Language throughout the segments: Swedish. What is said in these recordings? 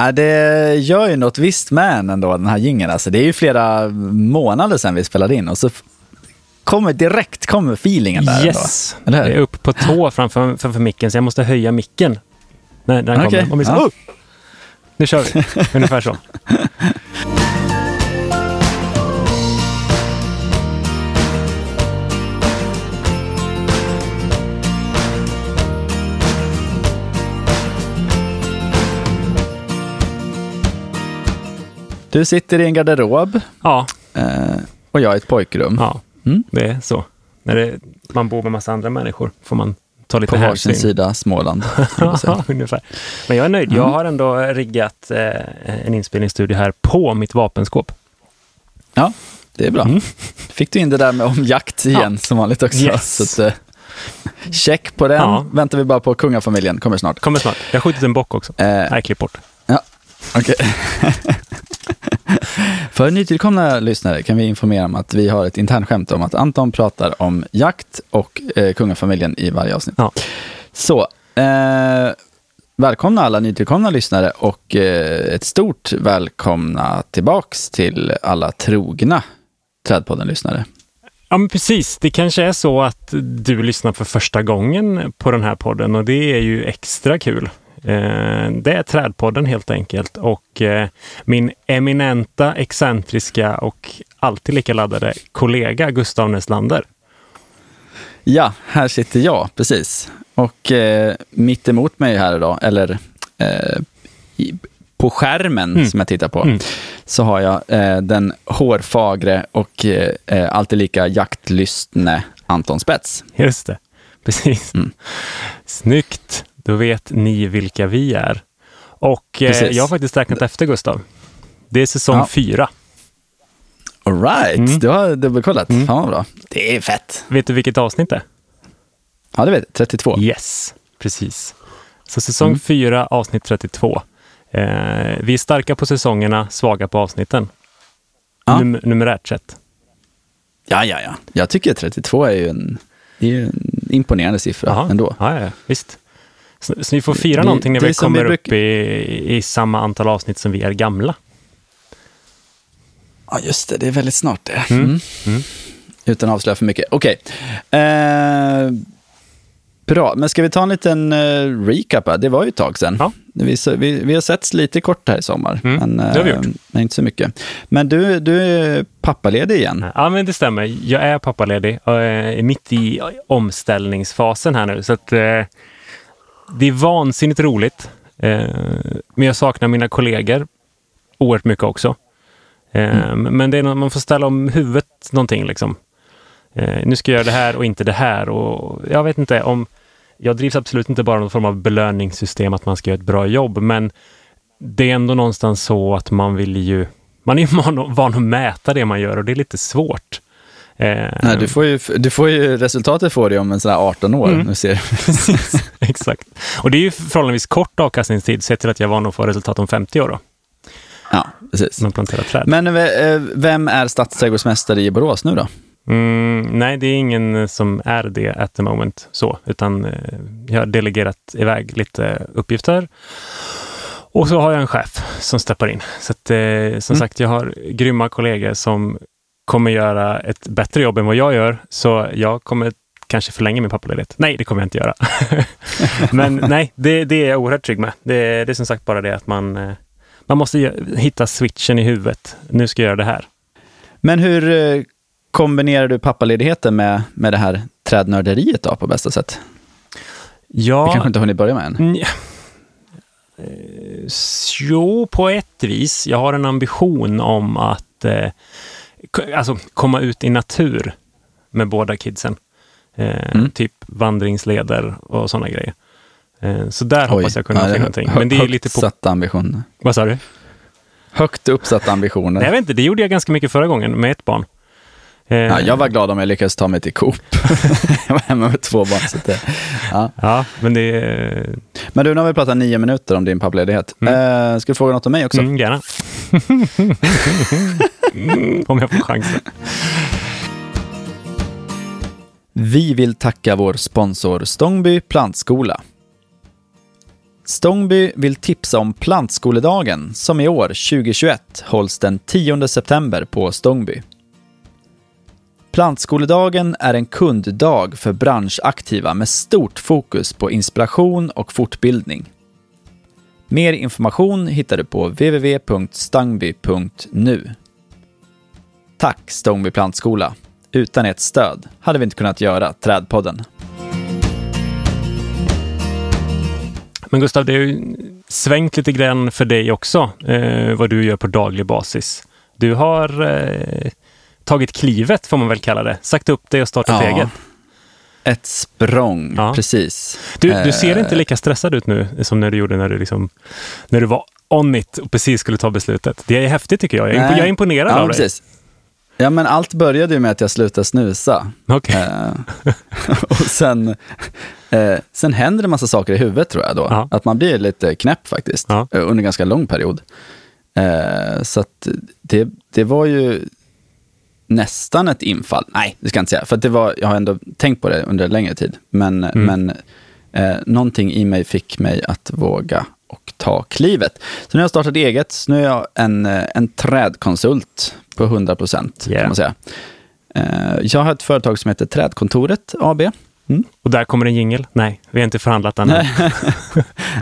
Ja, det gör ju något visst med en ändå, den här jingeln. Alltså, det är ju flera månader sedan vi spelade in och så kommer direkt kommer feelingen där. Yes! Ändå. Jag är upp på tå framför, framför micken så jag måste höja micken. När, den kommer. Och så, ja. oh! Nu kör vi. Ungefär så. Du sitter i en garderob Ja, eh, och jag i ett pojkrum. ja Mm. det är så. När det, man bor med massa andra människor får man ta lite På varsin hänsyn. sida Småland. Ja, ungefär. Men jag är nöjd. Jag har ändå riggat eh, en inspelningsstudio här på mitt vapenskåp. Ja, det är bra. Mm. Fick du in det där med om jakt igen som vanligt också. Yes. Så att, eh, check på den. Ja. Väntar vi bara på kungafamiljen, kommer snart. Kommer snart. Jag har skjutit en bock också. Eh, Nej, klipp bort. Okej. För nytillkomna lyssnare kan vi informera om att vi har ett internskämt om att Anton pratar om jakt och eh, kungafamiljen i varje avsnitt. Ja. Så, eh, välkomna alla nytillkomna lyssnare och eh, ett stort välkomna tillbaks till alla trogna Trädpodden-lyssnare. Ja, men precis. Det kanske är så att du lyssnar för första gången på den här podden och det är ju extra kul. Eh, Det är Trädpodden helt enkelt och eh, min eminenta, excentriska och alltid lika laddade kollega Gustav Näslander. Ja, här sitter jag, precis. Och eh, mitt emot mig här idag, eller eh, i, på skärmen Mm. som jag tittar på, Mm. så har jag eh, den hårfagre och eh, eh, alltid lika jaktlystne Anton Spets. Just det, precis. Mm. Snyggt! Då vet ni vilka vi är. Och eh, jag har faktiskt räknat efter Gustav. Det är säsong Ja. fyra. All right, Mm. du har dubbelkollat. Mm. Fan vad bra. Det är fett. Vet du vilket avsnitt det är? Ja, det vet jag. 32. Yes, precis. Så säsong Mm. 4, avsnitt 32. Eh, vi är starka på säsongerna, svaga på avsnitten. Ja. Num- numerärt sett. Ja, ja, ja. Jag tycker 32 är ju en, är en imponerande siffra Jaha. ändå. Ja, ja, visst. Så, så vi får fira Det- någonting när vi vi kommer bruk- upp i, i samma antal avsnitt som vi är gamla. Ja, just det. Det är väldigt snart det. Mm. Mm. Mm. Utan att avslöja för mycket. Okej. Eh, bra, men ska vi ta en liten eh, recap? här? Det var ju ett tag sedan. Ja. Vi, vi, vi har setts lite kort här i sommar, Mm, men, det har vi eh, gjort. men inte så mycket. Men du, du är pappaledig igen. Ja, men det stämmer. Jag är pappaledig och är mitt i omställningsfasen här nu. Så att, eh, det är vansinnigt roligt. Eh, men jag saknar mina kollegor oerhört mycket också. Eh, Men det är man får ställa om huvudet någonting. Liksom. Eh, nu ska jag göra det här och inte det här. Och jag vet inte om... Jag drivs absolut inte bara av någon form av belöningssystem att man ska göra ett bra jobb, men det är ändå någonstans så att man vill ju... Man är van att mäta det man gör och det är lite svårt. Eh, Nej, du, får ju, du får ju, resultatet får du om en sån här 18 år. Mm. Nu ser. Exakt. Och det är ju förhållandevis kort avkastningstid sett till att jag var att få resultat om 50 år då, Ja, precis. man planterar träd. Men eh, vem är stadsträdgårdsmästare i Borås nu då? Mm, nej, det är ingen som är det at the moment så, utan eh, jag har delegerat iväg lite uppgifter. Och så har jag en chef som steppar in. Så att, eh, som Mm. sagt, jag har grymma kollegor som kommer göra ett bättre jobb än vad jag gör. Så jag kommer kanske förlänga min pappaledighet. Nej, det kommer jag inte göra. Men nej, det, det är jag oerhört trygg med. Det, det är som sagt bara det att man, eh, man måste hitta switchen i huvudet. Nu ska jag göra det här. Men hur eh, kombinerar du pappaledigheten med, med det här trädnörderiet då på bästa sätt? Ja, Vi kanske inte har hunnit börja med än. Eh, Jo, på ett vis. Jag har en ambition om att eh, alltså, komma ut i natur med båda kidsen. Eh, Mm. Typ vandringsleder och sådana grejer. Eh, så där hoppas jag kunna ja, någonting. Men det är lite på... satta ambitioner. Vad sa du? Högt uppsatta ambitioner. Nej, jag vet inte, det gjorde jag ganska mycket förra gången med ett barn. Eh, Ja, jag var glad om jag lyckades ta mig till Coop. jag var hemma med två barn. Så det, ja. Ja, men det. Men du, nu har vi pratat nio minuter om din pappaledighet. Mm. Eh, ska du fråga något om mig också? Mm, gärna. Om jag får chansen. Vi vill tacka vår sponsor Stångby plantskola. Stångby vill tipsa om Plantskoledagen som i år, 2021, hålls den 10 september på Stångby. Plantskoledagen är en kunddag för branschaktiva med stort fokus på inspiration och fortbildning. Mer information hittar du på www.stangby.nu. Tack Stångby plantskola! Utan ert stöd hade vi inte kunnat göra Trädpodden. Men Gustav, det har ju svängt lite grann för dig också, eh, vad du gör på daglig basis. Du har eh, tagit klivet, får man väl kalla det. Sagt upp dig och startat Ja. eget. Ett språng, Ja. precis. Du, du ser Eh, inte lika stressad ut nu som när du gjorde när du, liksom, när du var on it och precis skulle ta beslutet. Det är häftigt tycker jag. Jag är, jag är imponerad ja, av dig. precis. Ja, men allt började ju med att jag slutade snusa. Okej. Eh, och sen, eh, sen händer det massa saker i huvudet tror jag då. Ja. Att man blir lite knäpp faktiskt. Ja. eh, Under en ganska lång period. Eh, så det, det var ju nästan ett infall. Nej, det ska jag inte säga. För att det var, jag har ändå tänkt på det under längre tid. Men, Mm. men eh, någonting i mig fick mig att våga och ta klivet. Så nu har jag startat eget. Nu är jag en, eh, en trädkonsult på 100 procent Yeah. kan man säga. Eh, Jag har ett företag som heter Trädkontoret AB. Mm. Och där kommer en jingel. Nej, vi har inte förhandlat än.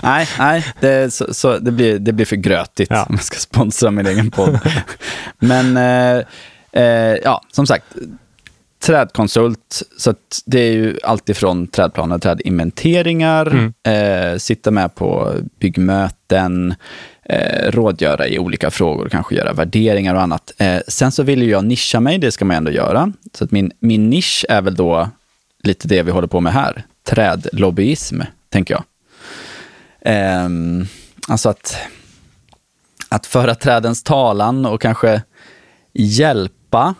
nej, nej det, så, så, det, blir, det blir för grötigt Ja. om jag ska sponsra min egen podd. Men eh, eh, ja, som sagt, trädkonsult, så det är ju alltifrån trädplaner, trädinventeringar, Mm. eh, sitta med på byggmöten, eh, rådgöra i olika frågor, kanske göra värderingar och annat. Eh, sen så vill ju jag nischa mig, det ska man ändå göra. Så att min, min nisch är väl då lite det vi håller på med här, trädlobbyism, tänker jag. Ehm, alltså att, att föra trädens talan och kanske hjälpa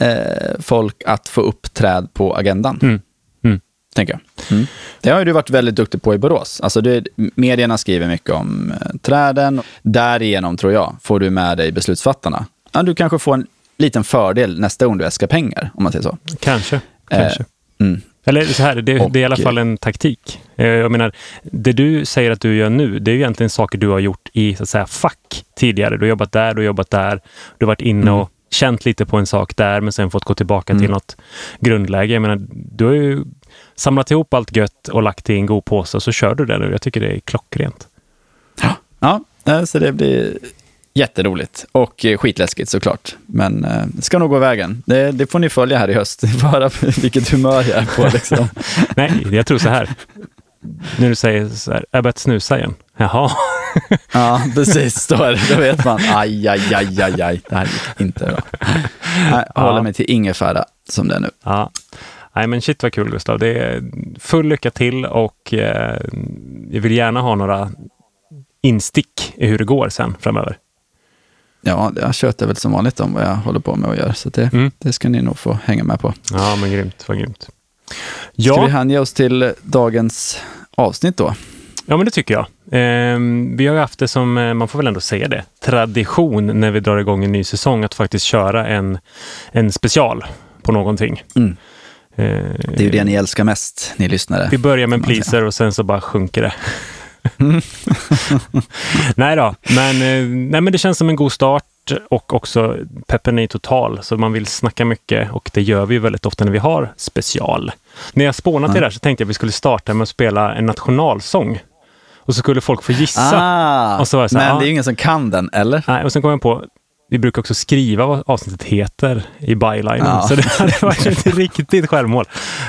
eh, folk att få upp träd på agendan, Mm. Mm. tänker jag. Mm. Det har ju du varit väldigt duktig på i Borås. Alltså det, medierna skriver mycket om eh, träden. Därigenom, tror jag, får du med dig beslutsfattarna. Ja, du kanske får en liten fördel nästa gång du äskar pengar, om man säger så. Kanske. Eh, kanske. Mm. Eller så här, det, och- det är i alla fall en taktik. Eh, Jag menar, det du säger att du gör nu, det är ju egentligen saker du har gjort i så att säga, fack tidigare. Du har jobbat där, du har jobbat där. Du har varit inne Mm. och känt lite på en sak där, men sen fått gå tillbaka till Mm. något grundläge. Jag menar, du har ju samlat ihop allt gött och lagt i en god påse och så kör du det nu. Jag tycker det är klockrent. Ja, eh, så det blir jätteroligt och eh, skitläskigt såklart. Men eh, det ska nog gå vägen. Det, det får ni följa här i höst. Får höra vilket humör jag är på. Liksom. Nej, jag tror så här. När du säger så här, jag har börjat snusa igen. Jaha. Ja, precis. Då, är det, då vet man, aj, aj, aj, aj, aj. Det här gick inte bra. Jag håller Ja. mig till ingefära som det är nu. Ja. Nej men shit vad kul Gustav. Det är full lycka till och eh, jag vill gärna ha några instick i hur det går sen framöver. Ja, jag tjötar väl som vanligt om vad jag håller på med och gör. Så det, Mm. det ska ni nog få hänga med på. Ja men grymt, vad grymt. Ska Ja, vi hänge oss till dagens avsnitt då? ja men det tycker jag. Eh, vi har ju haft det som, eh, man får väl ändå säga det, tradition när vi drar igång en ny säsong att faktiskt köra en, en special på någonting. Mm. Eh, Det är ju det ni älskar mest, ni lyssnare. Vi börjar med en pleaser och sen så bara sjunker det. nej då, men, eh, nej, men det känns som en god start och också peppen är total. Så man vill snacka mycket och det gör vi ju väldigt ofta när vi har special. När jag spånade till det här så tänkte jag att vi skulle starta med att spela en nationalsång. Och så skulle folk få gissa. Ah, Och så var det så här, men ah. det är ju ingen som kan den, eller? Nej, och sen kom jag på, vi brukar också skriva vad avsnittet heter i bylinen. Ja. Så det hade varit ett riktigt självmål.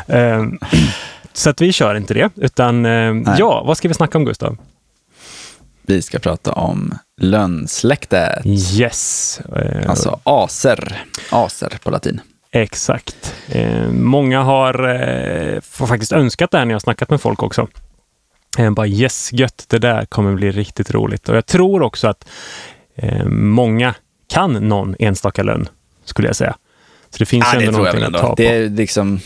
Ehm, så att vi kör inte det, utan Nej. ja, vad ska vi snacka om Gustav? Vi ska prata om lönnsläktet. Yes. Eh, Alltså aser. Aser på latin. Exakt. Eh, många har eh, faktiskt önskat det här när jag snackat med folk också. Eh, bara yes, gött, det där kommer bli riktigt roligt. Och jag tror också att många kan någon enstaka lön, skulle jag säga. Så det finns Ja, ändå det någonting att ta på. Det är, liksom,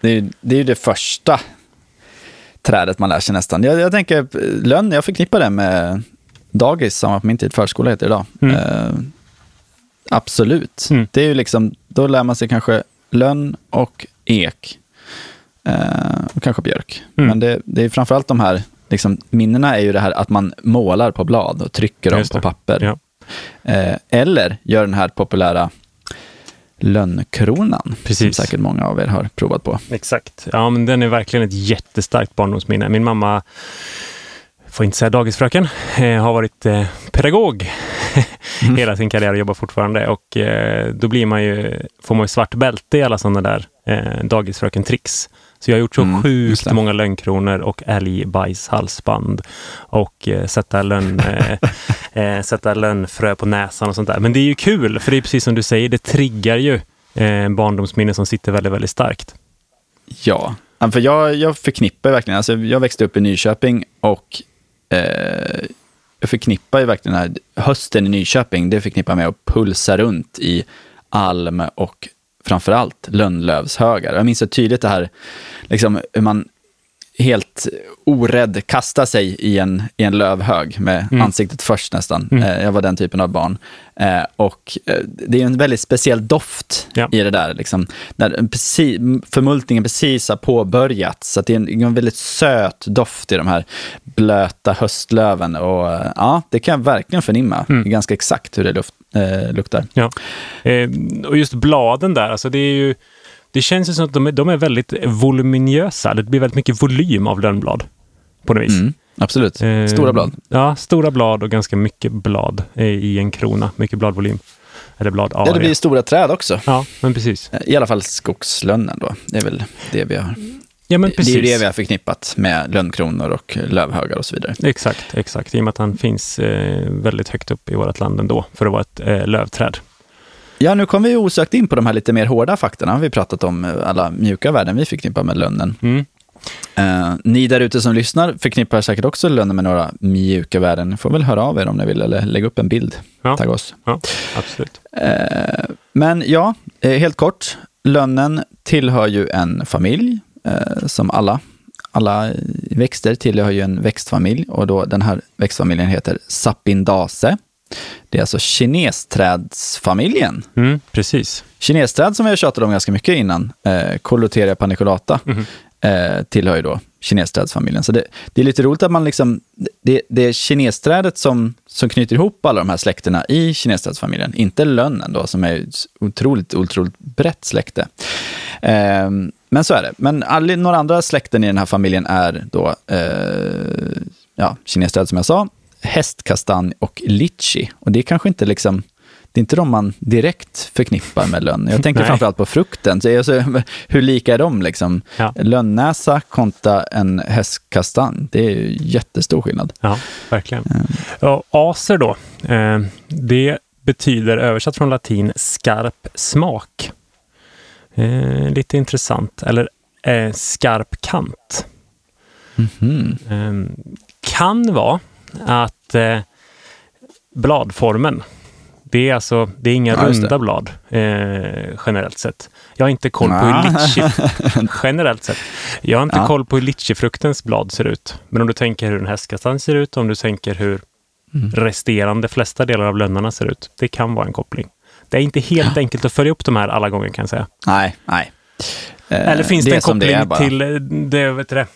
det, är, det är ju det första trädet man lär sig nästan. Jag, jag tänker, lönn, jag förknippar det med dagis, som på min tid förskola heter idag. Mm. Eh, absolut. Mm. Det är ju liksom, då lär man sig kanske lönn och ek. Eh, och kanske björk. Mm. Men det, det är framförallt de här liksom, minnena är ju det här att man målar på blad och trycker dem på papper. Ja. Eh, eller gör den här populära lönnkronan, som Precis. säkert många av er har provat på. Exakt. Ja, men den är verkligen ett jättestarkt barndomsminne. Min mamma, får inte säga dagisfröken, eh, har varit eh, pedagog hela sin karriär och jobbar fortfarande. Och eh, då blir man ju, får man ju svart bälte i alla sådana där eh, dagisfröken-tricks. Så jag har gjort så Mm, sjukt många lönnkronor och älgbajshalsband och eh, sätta, lönn, eh, eh, sätta lönnfrö på näsan och sånt där. Men det är ju kul, för det är precis som du säger, det triggar ju eh, barndomsminnen som sitter väldigt, väldigt starkt. Ja, för jag, jag förknippar verkligen, alltså jag växte upp i Nyköping och eh, jag förknippar ju verkligen den här hösten i Nyköping, det förknippar med att pulsa runt i alm och framförallt lönnlövshögar. Jag minns så tydligt det här, liksom hur man helt orädd kastar sig i en, i en lövhög med Mm. ansiktet först nästan. Mm. Eh, jag var den typen av barn. Eh, och eh, det är en väldigt speciell doft Ja. i det där. Liksom, när en preci- förmultningen precis har påbörjats. Så det är en, en väldigt söt doft i de här blöta höstlöven. Och, ja, det kan jag verkligen förnimma. Mm. Ganska exakt hur det luft, eh, luktar. Ja. Eh, och just bladen där, alltså det är ju... Det känns ju som att de är, de är väldigt voluminösa. Det blir väldigt mycket volym av lönnblad. På något vis. Mm, absolut. Eh, Stora blad. Ja, stora blad och ganska mycket blad i en krona. Mycket bladvolym. Eller blad Ja, det blir stora träd också. Ja, men precis. I alla fall skogslönnen då. Det är väl det vi har. Ja, men Det precis. är ju det vi har förknippat med lönnkronor och lövhögar och så vidare. Exakt, exakt. I och med att han finns eh, väldigt högt upp i vårt land ändå, för att vara ett eh, lövträd. Ja, nu kommer vi osökt in på de här lite mer hårda faktorna. Vi pratat om eh, alla mjuka värden vi förknippar med lönnen. Mm. Eh, ni där ute som lyssnar förknippar säkert också lönnen med några mjuka värden. Ni får väl höra av er om ni vill eller lägga upp en bild. Ja. Tagga oss. Ja, absolut. Eh, men ja, eh, helt kort. Lönnen tillhör ju en familj, eh, som alla. Alla växter tillhör ju en växtfamilj och då den här växtfamiljen heter Sapindaceae. Det är alltså kinesträdsfamiljen. Mm, precis. Kinesträd som vi har tjatat om ganska mycket innan, eh, Coloteria paniculata, Mhm. eh, tillhör ju då kinesträdsfamiljen. Så det, det är lite roligt att man liksom, det, det är kinesträdet som, som knyter ihop alla de här släkterna i kinesträdsfamiljen, inte lönnen då, som är otroligt, otroligt brett släkte. Eh, men så är det. Men alla, några andra släkten i den här familjen är då eh, ja, kinesträd som jag sa, hästkastanj och litchi. Och det är kanske inte liksom, det är inte de man direkt förknippar med lönn. Jag tänker Nej. framförallt på frukten. Så alltså, hur lika är de? Liksom? Ja. Lönnnäsa kontra en hästkastanj, det är ju jättestor skillnad. Ja, verkligen. Ja, acer då, eh, det betyder översatt från latin skarp smak. Eh, lite intressant. Eller eh, skarp kant. Mhm. Eh, kan vara att eh, bladformen, det är alltså det är inga Ja, det. runda blad eh, generellt sett. Jag har inte koll på hur litchi, generellt sett. Jag har inte Ja. koll på hur litchifruktens blad ser ut. Men om du tänker hur en hästkastanj ser ut, om du tänker hur Mm. resterande flesta delar av lönnarna ser ut. Det kan vara en koppling. Det är inte helt enkelt att följa upp de här alla gånger kan jag säga. Nej, nej. Eh, Eller finns det, är en koppling bara. till eh, det, vet det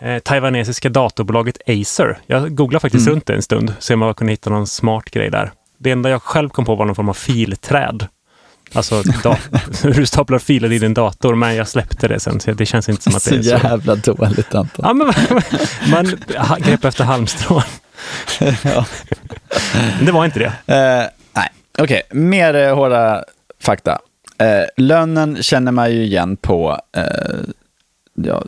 eh, taiwanesiska datorbolaget Acer? Jag googlade faktiskt Mm. runt det en stund, se om jag kunde hitta någon smart grej där. Det enda jag själv kom på var någon form av filträd. Alltså hur du staplar filer i din dator, men jag släppte det sen, så det känns inte som att det Så är så. jävla dåligt Anton. Ja, men man grepp efter halmstrån. Ja. Det var inte det. Eh, nej, okej. Mer eh, hårda fakta. Eh, lönnen känner man ju igen på ja,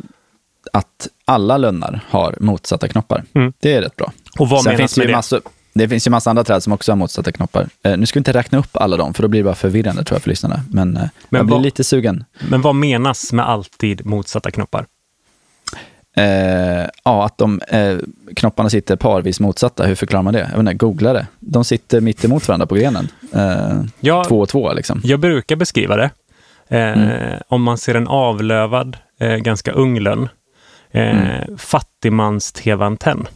att alla lönnar har motsatta knoppar. Mm. Det är rätt bra. Och vad Sen menas med det? massor, det finns ju massa andra träd som också har motsatta knoppar. Eh, nu ska vi inte räkna upp alla dem, för då blir det bara förvirrande tror jag för lyssnarna. Men, eh, Men jag blir vad- lite sugen. Men vad menas med alltid motsatta knoppar? Eh, ja, att de eh, knopparna sitter parvis motsatta. Hur förklarar man det? Jag vet inte, googla det. De sitter mitt emot varandra på grenen. Eh, Jag, två och två liksom. jag brukar beskriva det. Eh, Mm. Om man ser en avlövad, ganska ung lönn. Eh, Mm. Fattigmans tv-antenn.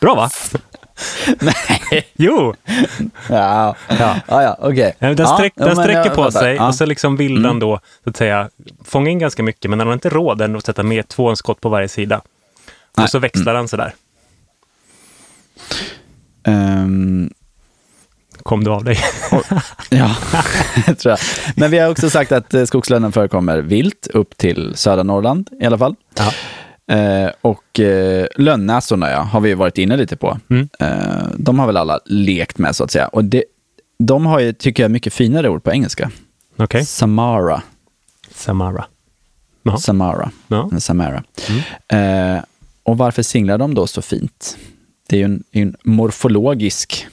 Bra va? Nej. Jo! Ja, ja, ja, ja okej. Den, ja, sträck, ja, den sträcker jag på sig Ja. och så liksom vill Mm. den då så att säga fånga in ganska mycket, men den har inte råd än att sätta med två skott på varje sida. Nej. Och så växlar den sådär. Ehm, Kom du av dig? Ja, tror jag. Men vi har också sagt att eh, skogslönnen förekommer vilt upp till södra Norrland i alla fall. Ja. Eh, och eh, lönnäsorna ja, har vi varit inne lite på. Mm. Eh, de har väl alla lekt med så att säga. Och det, de har ju, tycker jag, mycket finare ord på engelska. Okej. Samara. Samara. Jaha. Samara. Ja. Samara. Mm. Eh, och varför singlar de då så fint? Det är ju en, en morfologisk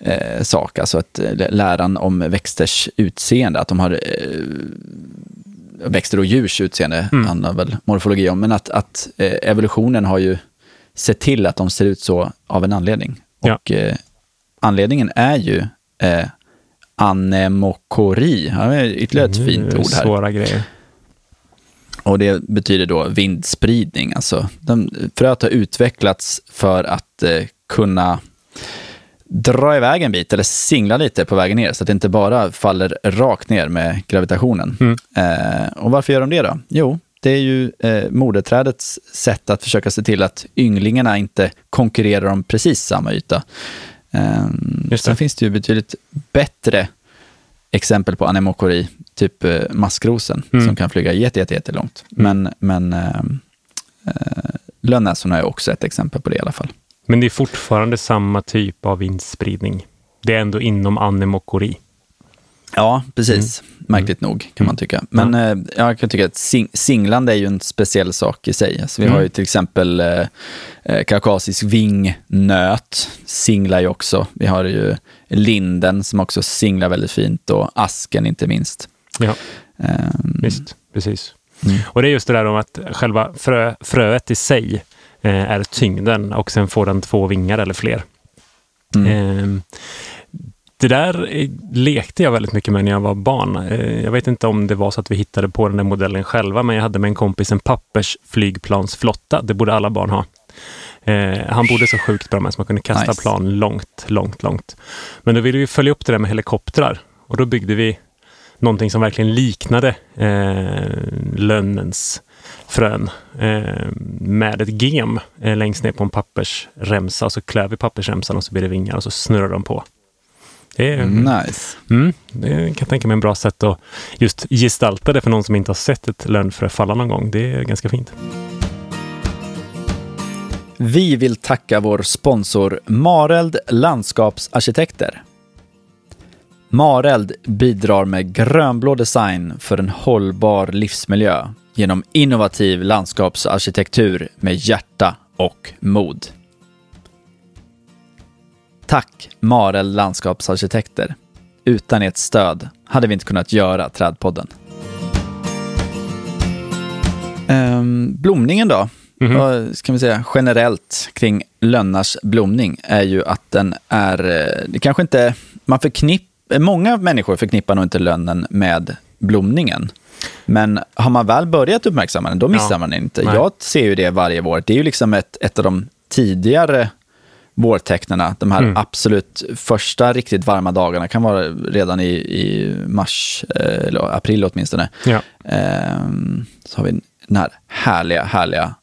eh, sak, alltså att eh, läran om växters utseende, att de har eh, växter och djurs utseende Mm. handlar väl morfologi om, men att, att eh, evolutionen har ju sett till att de ser ut så av en anledning. Ja. Och eh, anledningen är ju eh, anemokori, ytterligare ett fint Mm, ord här. Svåra grejer. Och det betyder då vindspridning. Alltså, de, fröet har utvecklats för att eh, kunna dra iväg en bit eller singla lite på vägen ner så att det inte bara faller rakt ner med gravitationen. Mm. Eh, och varför gör de det då? Jo, det är ju eh, moderträdets sätt att försöka se till att ynglingarna inte konkurrerar om precis samma yta. Eh, Just det. sen finns det ju betydligt bättre exempel på anemokori, typ eh, maskrosen, Mm. som kan flyga jätte, jätte, jättelångt. Men, men eh, eh, lönnäsorna är också ett exempel på det i alla fall. Men det är fortfarande samma typ av vindspridning. Det är ändå inom anemokori. Ja, precis. Märkligt nog, kan man tycka. Men eh, jag kan tycka att sing singlande är ju en speciell sak i sig. Alltså, vi har ju till exempel eh, eh, kaukasisk vingnöt, singlar ju också. Vi har ju linden som också singlar väldigt fint och asken inte minst. Ja, Ehm, visst. Precis. Mm. Och det är just det där om att själva frö, fröet i sig eh, är tyngden och sen får den två vingar eller fler. Mm. Ehm, det där eh, lekte jag väldigt mycket med när jag var barn. Eh, jag vet inte om det var så att vi hittade på den där modellen själva, men jag hade med en kompis en pappersflygplansflotta. Det borde alla barn ha. Eh, han bodde så sjukt bra med så man kunde kasta Nice. plan långt, långt, långt. Men då ville vi följa upp det där med helikoptrar och då byggde vi någonting som verkligen liknade eh, lönnens frön eh, med ett gem eh, längst ner på en pappersremsa och så klöv vi pappersremsan och så blir det vingar och så snurrar de på. Det, är, Nice. mm, det kan jag tänka mig en bra sätt att just gestalta det för någon som inte har sett ett lönnfrö falla någon gång. Det är ganska fint. Vi vill tacka vår sponsor Mareld Landskapsarkitekter. Mareld bidrar med grönblå design för en hållbar livsmiljö genom innovativ landskapsarkitektur med hjärta och mod. Tack Mareld Landskapsarkitekter. Utan ert stöd hade vi inte kunnat göra Trädpodden. Ehm, blomningen då? Mhm. Vad ska vi säga generellt kring lönnars blomning är ju att den är, eh, det kanske inte, man förknipp, många människor förknippar nog inte lönnen med blomningen. Men har man väl börjat uppmärksamma den, då missar Ja. man den inte. Nej. Jag ser ju det varje vår. Det är ju liksom ett, ett av de tidigare vårtecknarna. De här Mm. absolut första riktigt varma dagarna kan vara redan i, i mars, eh, eller april åtminstone. Ja. Ehm, så har vi den här härliga, härliga,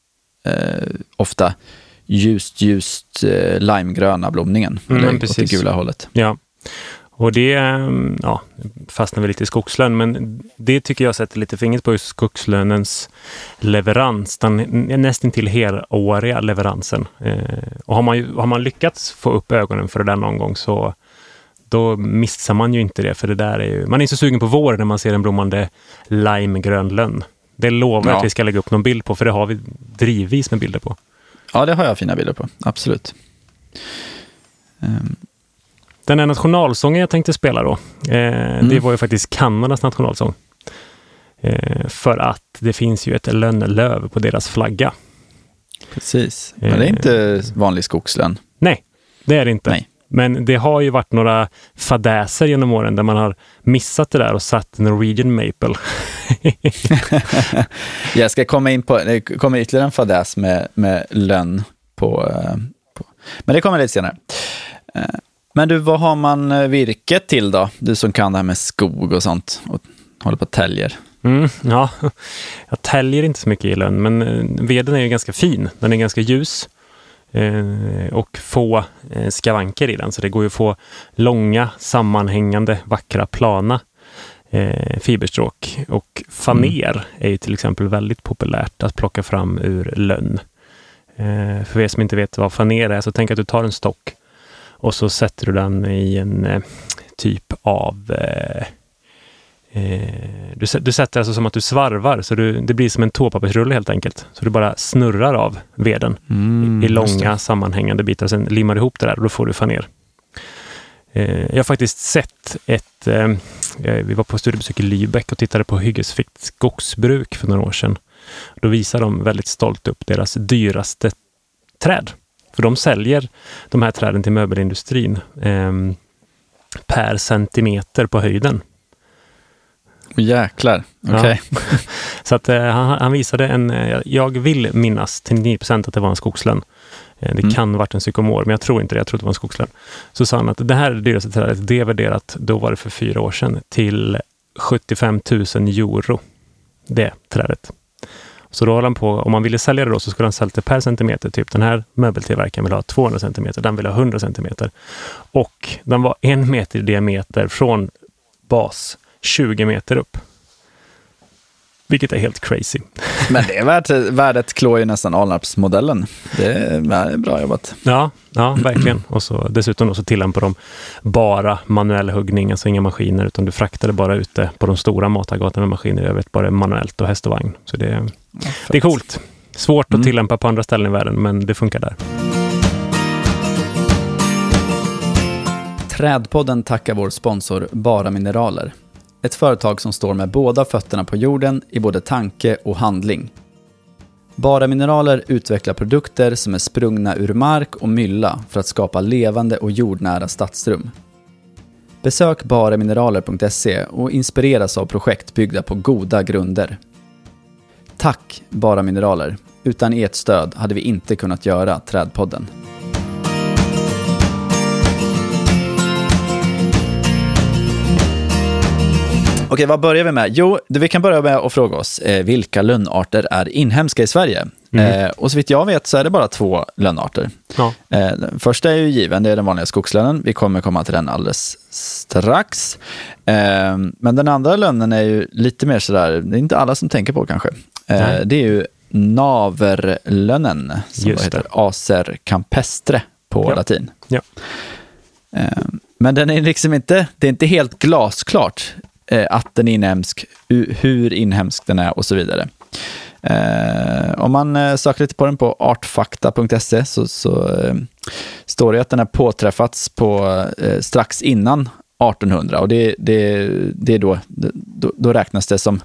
eh, ofta ljust, ljust eh, limegröna blomningen. Mm, eller åt det gula hållet. Ja, och det ehm, ja, fastnar vi lite i skogslön, men det tycker jag sätter lite fingret på just skogslönens leverans, den nästan till helåriga leveransen. Eh, och har man, har man lyckats få upp ögonen för det där någon gång så då missar man ju inte det, för det där är ju, man är så sugen på vår när man ser en blommande limegrön lönn. Det lovar jag Ja. att vi ska lägga upp någon bild på, för det har vi drivvis med bilder på. Ja, det har jag fina bilder på. Absolut. Ehm, Den här nationalsången jag tänkte spela då, eh, det var ju faktiskt Kanadas nationalsång. Eh, för att det finns ju ett lönnlöv på deras flagga. precis. Men det är inte vanlig skogslön. Nej, det är det inte. Nej. Men det har ju varit några fadäser genom åren där man har missat det där och satt Norwegian Maple. Jag ska komma in på, det kommer ytterligare en fadäs med, med lönn på, eh, på Men det kommer lite senare. Men du, vad har man eh, virket till då? Du som kan det här med skog och sånt och håller på och täljer. Mm, ja, jag täljer inte så mycket i lönn, men eh, veden är ju ganska fin. Den är ganska ljus eh, och få skavanker i den. Så det går ju att få långa, sammanhängande, vackra, plana fiberstråk. Och faner mm. är ju till exempel väldigt populärt att plocka fram ur lönn. För er som inte vet vad faner är, så tänk att du tar en stock och så sätter du den i en eh, typ av eh, eh, du, du sätter alltså som att du svarvar, så du, det blir som en toapappersrulle helt enkelt. Så du bara snurrar av veden mm, i, i långa sammanhängande bitar, sen limmar ihop det där och då får du faner. Eh, jag har faktiskt sett ett... Eh, vi var på studiebesök i Lübeck och tittade på hyggesfritt skogsbruk för några år sedan. Då visar de väldigt stolt upp deras dyraste träd. För de säljer de här träden till möbelindustrin eh, per centimeter på höjden. Jäklar, okej. Okay. Ja. Så att, eh, han, han, visade en, eh, jag vill minnas till 9 procent att det var en skogslön. Eh, det mm. kan varit en psykomor, men jag tror inte det. Jag tror det var en skogslön. Så sa han att det här är det dyraste trädet. Det är värderat, då var det för fyra år sedan, till 75 000 euro. Det trädet. Så då höll han på, om man ville sälja det då så skulle han sälja det per centimeter. Typ den här möbeltillverkaren vill ha 200 centimeter, den vill ha 100 centimeter. Och den var en meter i diameter från bas, 20 meter upp. Vilket är helt crazy. Men det är värt, värdet klår ju nästan Alnarpsmodellen. Det är bra jobbat. Ja, ja verkligen. Och så, dessutom då så tillämpar de bara manuell huggning, alltså inga maskiner, utan du fraktade bara ute på de stora matargatorna med maskiner. I övrigt bara manuellt och häst och vagn. Så det, ja, det är coolt. Svårt mm. att tillämpa på andra ställen i världen, men det funkar där. Trädpodden tackar vår sponsor Bara Mineraler. Ett företag som står med båda fötterna på jorden i både tanke och handling. Bara Mineraler utvecklar produkter som är sprungna ur mark och mylla för att skapa levande och jordnära stadsrum. Besök baramineraler.se och inspireras av projekt byggda på goda grunder. Tack Bara Mineraler! Utan ert stöd hade vi inte kunnat göra Trädpodden. Okej, vad börjar vi med? Jo, vi kan börja med att fråga oss eh, vilka lönnarter är inhemska i Sverige? Mm. Eh, och så vitt jag vet så är det bara två lönnarter. Ja. Eh, första är ju given, det är den vanliga skogslönnen. Vi kommer komma till den alldeles strax. Eh, men den andra lönnen är ju lite mer sådär, det är inte alla som tänker på kanske. Eh, det är ju naverlönnen, som Just heter acer campestre på ja. latin. Ja. Eh, men den är liksom inte, det är inte helt glasklart att den är inhemsk, hur inhemsk den är och så vidare. Eh, om man eh, söker lite på den på artfakta.se så, så eh, står det att den har påträffats på, eh, strax innan 1800 och det, det, det är då, då, då, räknas det som,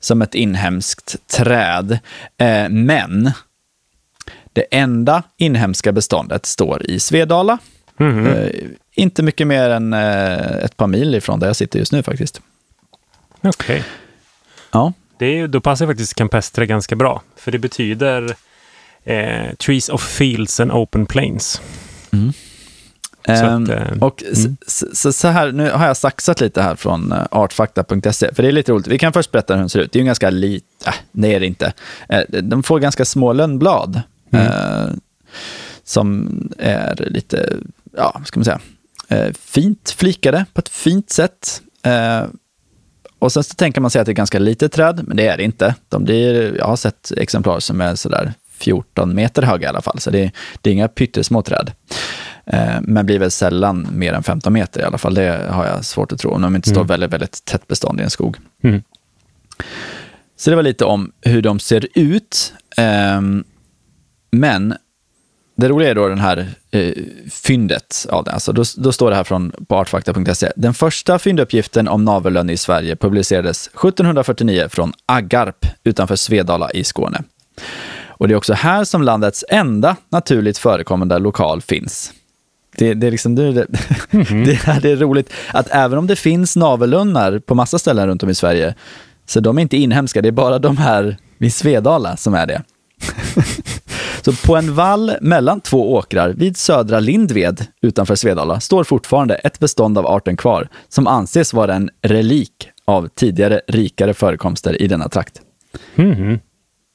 som ett inhemskt träd. Eh, men det enda inhemska beståndet står i Svedala. Mm -hmm. inte mycket mer än ett par mil ifrån där jag sitter just nu faktiskt. Okej. Okay. Ja. Det är, då passar faktiskt campestre ganska bra, för det betyder eh, Trees of Fields and Open Plains. Mm. Att, eh, och mm. så, så, här, nu har jag saxat lite här från uh, artfakta.se, för det är lite roligt. Vi kan först berätta hur den ser ut. Det är ju ganska lite, äh, det är det inte. Uh, de får ganska små lönnblad mm. uh, som är lite, ja, ska man säga, fint flikade på ett fint sätt. Och sen så tänker man sig att det är ganska litet träd, men det är det inte. De blir, jag har sett exemplar som är sådär 14 meter höga i alla fall, så det är, det är inga pyttesmå träd. Eh, men blir väl sällan mer än 15 meter i alla fall, det har jag svårt att tro, om de inte står mm. väldigt, väldigt tätt bestånd i en skog. Mm. Så det var lite om hur de ser ut. Eh, men det roliga är då den här eh, fyndet av det. Alltså då, då står det här från på artfakta.se. Den första fynduppgiften om navellön i Sverige publicerades 1749 från Aggarp utanför Svedala i Skåne. Och det är också här som landets enda naturligt förekommande lokal finns. Det, det, är liksom, det, det, mm det, det är roligt att även om det finns navellunnar på massa ställen runt om i Sverige, så de är inte inhemska, det är bara de här vid Svedala som är det. Så på en vall mellan två åkrar vid södra Lindved utanför Svedala står fortfarande ett bestånd av arten kvar som anses vara en relik av tidigare rikare förekomster i denna trakt. Mhm.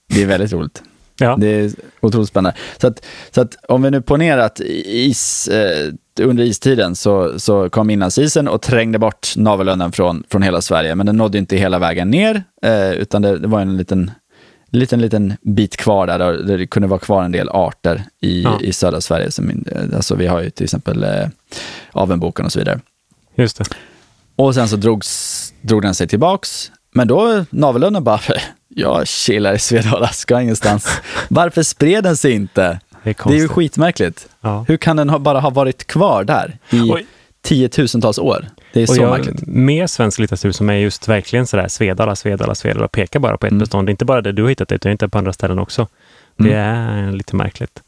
Det är väldigt roligt. Ja. Det är otroligt spännande. Så att, så att om vi nu ponerar att is, eh, under istiden så, så kom inlandsisen och trängde bort Navellönnen från, från hela Sverige, men den nådde inte hela vägen ner, eh, utan det, det var en liten, liten, liten bit kvar där, där det kunde vara kvar en del arter i, Ja. i södra Sverige. Som, alltså vi har ju till exempel eh, avenboken och så vidare. Just det. Och sen så drogs, drog den sig tillbaks. Men då Navellönnen bara, jag chillar i Svedala, ska ingenstans. Varför spred den sig inte? Det är Det är ju skitmärkligt. Ja. Hur kan den ha, bara ha varit kvar där i Oj. tiotusentals år? Det är Och så jag, märkligt. med svensk litteratur som är just verkligen sådär Svedala, Svedala, Svedala, pekar bara på ett Mm. bestånd. Inte bara det du har hittat det, utan hittat på andra ställen också. Det är lite märkligt.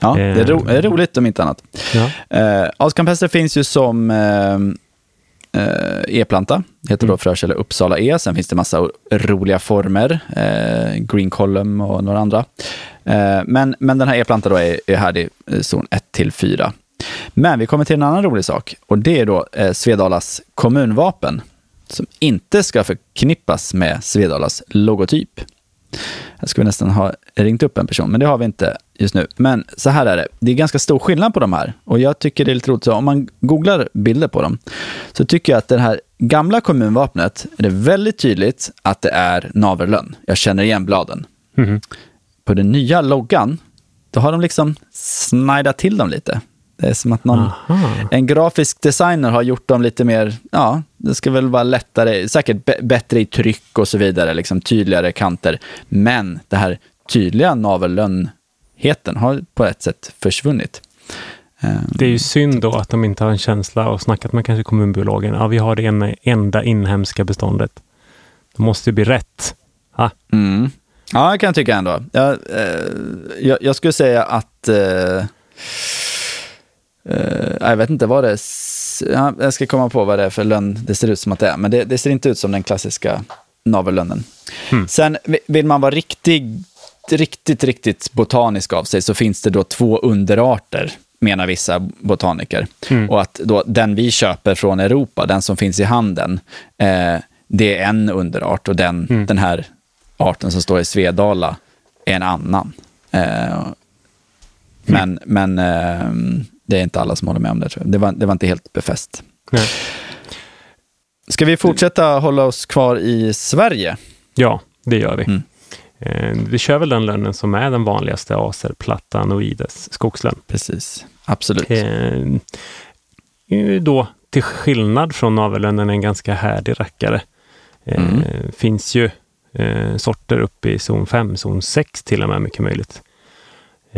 Ja, det är, ro, eh, det är roligt om inte annat. Ja. Eh, Ascampestre finns ju som eh, eh, e-planta. Det heter då Mm. frökälla Uppsala E. Sen finns det massa roliga former. Eh, green column och några andra. Eh, men, men den här e-plantan då är, är här i eh, zon 1 till 4. Men vi kommer till en annan rolig sak. Och det är då eh, Svedalas kommunvapen. Som inte ska förknippas med Svedalas logotyp. Jag skulle nästan ha ringt upp en person, men det har vi inte just nu. Men så här är det, det är ganska stor skillnad på de här. Och jag tycker det är lite roligt, så om man googlar bilder på dem, så tycker jag att det här gamla kommunvapnet, är det väldigt tydligt att det är naverlönn. Jag känner igen bladen. Mhm. På den nya loggan, då har de liksom snidat till dem lite. Det är som att någon, Aha. en grafisk designer har gjort dem lite mer, ja, det ska väl vara lättare, säkert bättre i tryck och så vidare, liksom tydligare kanter. Men det här tydliga navellönnheten har på ett sätt försvunnit. Ehm, Det är ju synd då att de inte har en känsla och snackat med kanske kommunbiologen. Ja, vi har det ena, enda inhemska beståndet. Det måste ju bli rätt. Ah, Mm. Ja, jag kan tycka ändå. Jag, eh, jag, jag skulle säga att... Eh, eh, jag vet inte vad det är. Ja, jag ska komma på vad det är för lönn det ser ut som att det är. Men det, det ser inte ut som den klassiska navellönnen. Hmm. Sen vi- vill man vara riktigt, riktigt, riktigt botanisk av sig så finns det då två underarter, menar vissa botaniker. Mm. Och att då den vi köper från Europa, den som finns i handeln, eh, det är en underart och den, Mm. den här arten som står i Svedala är en annan. Eh, men men eh, det är inte alla som håller med om det. Tror jag. Det, var, det var inte helt befäst. nej. Ska vi fortsätta hålla oss kvar i Sverige? Ja, det gör vi. Mm. Eh, vi kör väl den lönnen som är den vanligaste acer platanoides skogslön. Precis, absolut. Eh, då, till skillnad från navellönnen, en ganska härdig rackare. Eh, Mm. Finns ju eh, sorter uppe i zon 5, zon 6 till och med, mycket möjligt.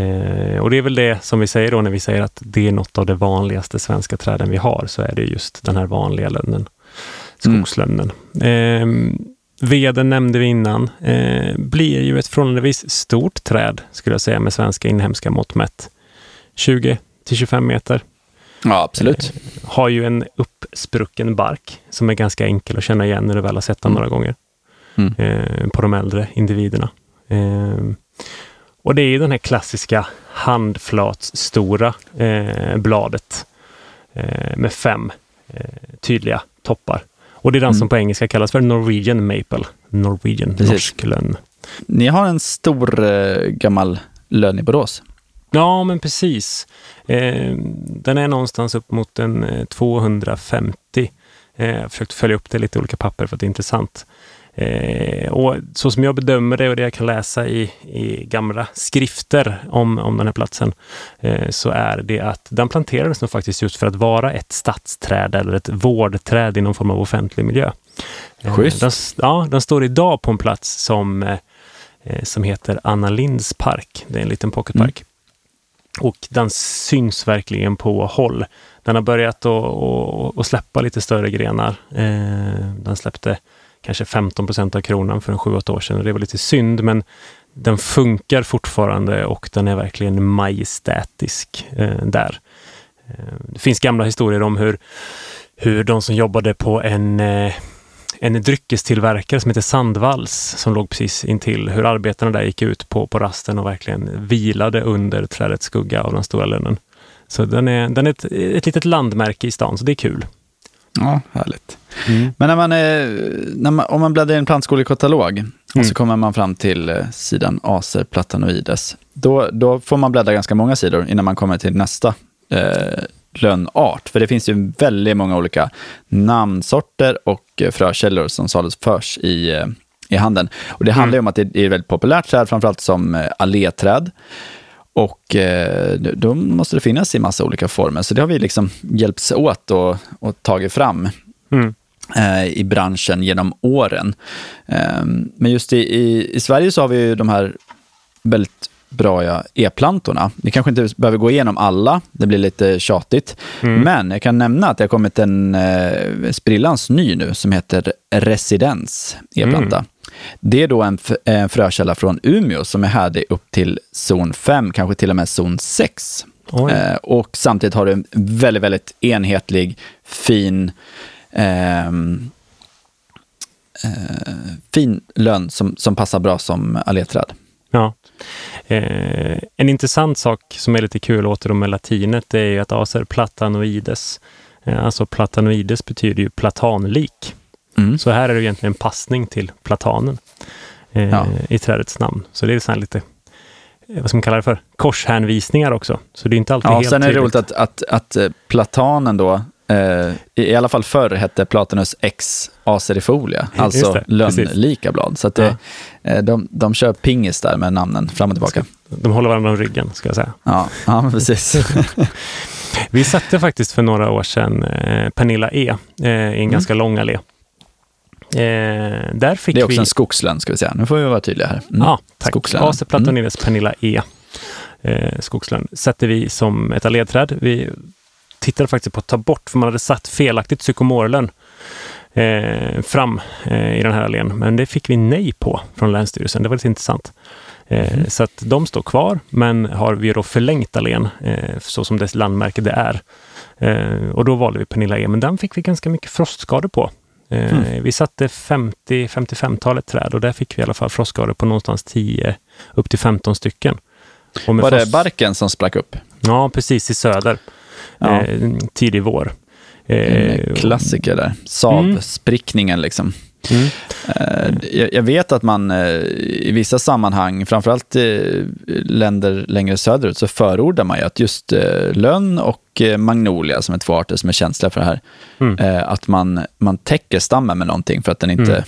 Eh, och det är väl det som vi säger då när vi säger att det är något av de vanligaste svenska träden vi har, så är det just den här vanliga lönnen, skogslönnen. Eh, veden nämnde vi innan, eh, blir ju ett förhållandevis stort träd, skulle jag säga, med svenska inhemska mått mätt. 20 till 25 meter. Ja, absolut. Har ju en uppsprucken bark som är ganska enkel att känna igen när du väl har sett den Mm. några gånger Mm. eh, på de äldre individerna. Eh, och det är ju den här klassiska handflatsstora eh, bladet eh, med fem eh, tydliga toppar. Och det är den Mm. som på engelska kallas för Norwegian Maple. Norwegian, Precis. norsk lönn. Ni har en stor eh, gammal lönn i Borås. Ja, men precis. Eh, den är någonstans upp mot en eh, 250. Eh, jag har försökt följa upp det i lite olika papper för att det är intressant. Eh, och så som jag bedömer det och det jag kan läsa i, i gamla skrifter om, om den här platsen, eh, så är det att den planterades nog faktiskt just för att vara ett stadsträd eller ett vårdträd i någon form av offentlig miljö. Eh, Schysst. Den, ja, den står idag på en plats som, eh, eh, som heter Anna Linds park. Det är en liten pocketpark. Och den syns verkligen på håll. Den har börjat att, släppa lite större grenar. Den släppte kanske 15 procent av kronan för en 7-8 år sedan och det var lite synd, men den funkar fortfarande och den är verkligen majestätisk eh, där. Eh, det finns gamla historier om hur, hur de som jobbade på en eh, en dryckestillverkare som heter Sandvalls som låg precis intill. Hur arbetarna där gick ut på, på rasten och verkligen vilade under trädets skugga av den stora lönnen. Så den är, den är ett, ett litet landmärke i stan, så det är kul. Ja, härligt. Mm. Men när man är, när man, om man bläddrar i en plantskolekatalog mm. och så kommer man fram till eh, sidan Acer platanoides, då, då får man bläddra ganska många sidor innan man kommer till nästa eh, lönnart. För det finns ju väldigt många olika namnsorter och eh, frökällor som saluförs i, eh, i handeln. Och det handlar mm. om att det är ett väldigt populärt träd, framförallt som eh, alléträd. Och eh, då måste det finnas i massa olika former. Så det har vi liksom hjälpts åt och, och tagit fram mm. eh, i branschen genom åren. Eh, men just i, i, i, Sverige så har vi ju de här väldigt bra e-plantorna. Vi kanske inte behöver gå igenom alla, det blir lite tjatigt. Mm. Men jag kan nämna att det har kommit en eh, sprillans ny nu som heter Residens e-planta. Mm. Det är då en, en frökälla från Umeå som är härdig upp till zon 5, kanske till och med zon 6. Eh, och samtidigt har du en väldigt, väldigt enhetlig, fin eh, eh, fin lönn som, som passar bra som alléträd. Ja. Eh, en intressant sak som är lite kul åter med latinet det är att acer platanoides. Eh, alltså platanoides betyder ju platanlik. Mm. Så här är det egentligen en passning till platanen eh, ja. i trädets namn. Så det är så lite eh, vad ska man kalla det för, korshänvisningar också. Så det är inte alltid ja, helt Sen är det roligt att, att, att eh, platanen då, eh, i alla fall förr hette Platanus X acerifolia, alltså lönnlika blad. Så det, ja. eh, de, de kör pingis där med namnen fram och tillbaka. De håller varandra om ryggen, ska jag säga. Ja, ja precis. Vi satte faktiskt för några år sedan eh, Pernilla E i en mm. ganska lång allé. Eh, där fick det är också vi... en skogslön, ska vi säga. Nu får vi vara tydliga här. Mm. Ja, tack. Acer platonides mm. Pernilla E. Eh, skogslön sätter vi som ett alléträd. Vi tittade faktiskt på att ta bort, för man hade satt felaktigt psykomorlön eh, fram eh, i den här allén. Men det fick vi nej på från Länsstyrelsen. Det var lite intressant. Eh, mm. Så att de står kvar, men har vi då förlängt allén eh, så som dess landmärke det är. Eh, och då valde vi Pernilla E, men den fick vi ganska mycket frostskador på. Mm. Vi satte 50-55-talet träd och där fick vi i alla fall frostskador på någonstans 10 upp till 15 stycken. Var det barken som sprack upp? Ja, precis i söder. Ja. Eh, tidig vår. En klassiker där. Mm. liksom. Mm. Eh, jag vet att man eh, i vissa sammanhang, framförallt i länder längre söderut, så förordar man ju att just eh, lönn och magnolia, som är två arter som är känsliga för det här, mm. att man, man täcker stammen med någonting för att den inte mm.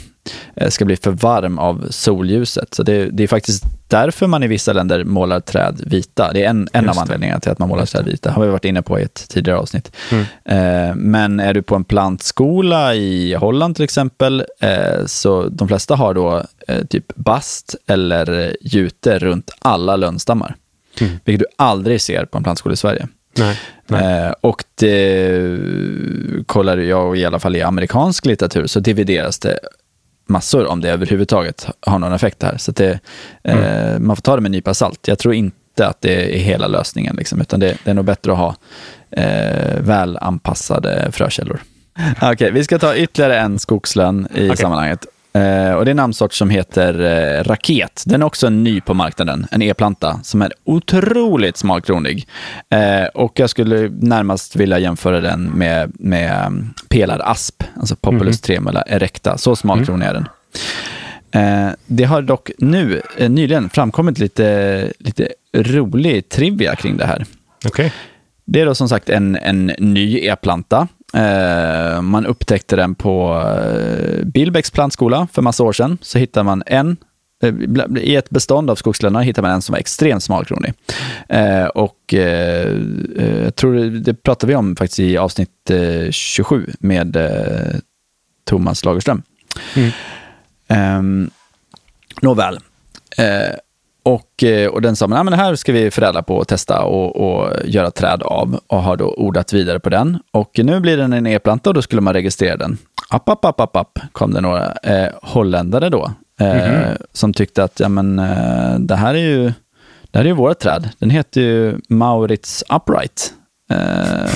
Ska bli för varm av solljuset. Så det, det är faktiskt därför man i vissa länder målar träd vita. Det är en, en av anledningarna till att man målar träd vita. har vi varit inne på i ett tidigare avsnitt. Mm. Eh, men är du på en plantskola i Holland till exempel, eh, så de flesta har då eh, typ bast eller jute runt alla lönnstammar. Mm. Vilket du aldrig ser på en plantskola i Sverige. Nej, nej. Eh, och det kollar jag i alla fall i amerikansk litteratur så divideras det massor om det överhuvudtaget har någon effekt här. Så det, eh, mm. eh, man får ta det med en nypa salt. Jag tror inte att det är hela lösningen, liksom, utan det, det, är nog bättre att ha eh, väl anpassade frökällor. Okej, okay, vi ska ta ytterligare en skogslön i okay. sammanhanget. Eh, och det är en namnsort som heter eh, Raket. Den är också ny på marknaden, en e-planta som är otroligt smalkronig. Eh, och jag skulle närmast vilja jämföra den med, med um, pelarasp, alltså Populus mm. tremula erecta. Så smalkronig mm. är den. Det har dock nu nyligen framkommit lite, lite rolig trivia kring det här. Okay. Det är då som sagt en, en ny e-planta man upptäckte den på eh, Billbäcks plantskola för massa år sedan. Så hittade man en eh, i ett bestånd av skogslönnar hittade man en som var extremt smalkronig. Eh, och eh, jag tror det pratade vi om faktiskt i avsnitt eh, 27 med eh, Thomas Lagerström. Mm. Eh, nåväl. Och, eh, och den sa, men, men det här ska vi förädla på och testa och, och göra träd av och har då ordat vidare på den. Och nu blir den en e-planta och då skulle man registrera den. App, app, app, app, app kom det några eh, holländare då eh, mm -hmm. som tyckte att ja, men, eh, det här är ju det här är ju vårt träd. Den heter ju Maurits Upright. Eh,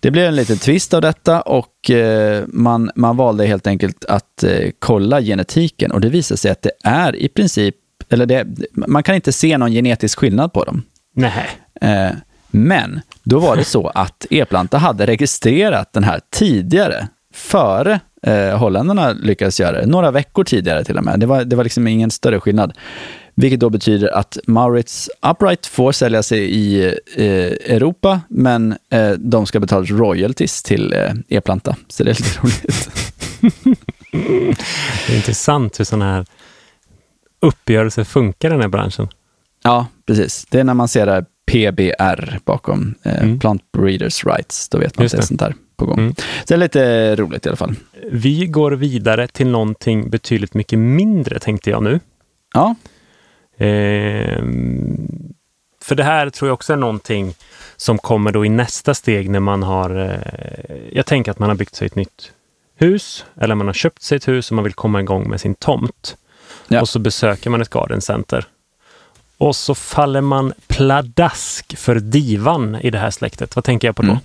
det blev en liten twist av detta och eh, man, man valde helt enkelt att kolla genetiken och det visade sig att det är i princip, eller det, man kan inte se någon genetisk skillnad på dem. Nej. Eh, men då var det så att E-planta hade registrerat den här tidigare, före eh, holländarna lyckades göra det. Några veckor tidigare till och med. Det var, det var liksom ingen större skillnad. Vilket då betyder att Maurits Upright får sälja sig i eh, Europa, men eh, de ska betala royalties till eh, E-planta. Så det är lite roligt. det är intressant hur sådana här uppgörelser funkar i den här branschen. Ja, precis. Det är när man ser det PBR bakom, eh, mm. Plant Breeders Rights. Då vet man Just att det är sånt där på gång. Mm. Så det är lite roligt i alla fall. Vi går vidare till någonting betydligt mycket mindre, tänkte jag nu. Ja. Eh, för det här tror jag också är någonting som kommer då i nästa steg när man har, eh, jag tänker att man har byggt sig ett nytt hus eller man har köpt sig ett hus och man vill komma igång med sin tomt. Ja. Och så besöker man ett garden center. Och så faller man pladask för divan i det här släktet. Vad tänker jag på då? Mm.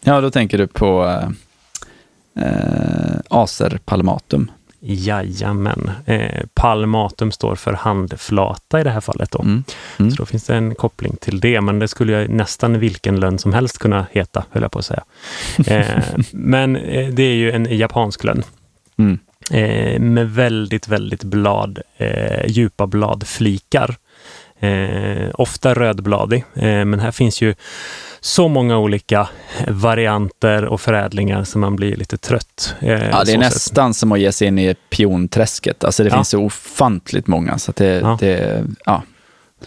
Ja, då tänker du på eh, eh Acer Palmatum. Jajamän. Eh, palmatum står för handflata i det här fallet. Då. Mm. Mm. Så då finns det en koppling till det, men det skulle jag nästan vilken lönn som helst kunna heta, höll jag på att säga. Eh, men eh, det är ju en japansk lönn. Mm. Eh, med väldigt, väldigt blad, eh, djupa bladflikar. Eh, ofta rödbladig, men här finns ju så många olika varianter och förädlingar som man blir lite trött. Eh, ja, det är nästan sätt. som att ge sig in i pionträsket. Alltså det ja. finns så ofantligt många. Så det, ja. det, ja.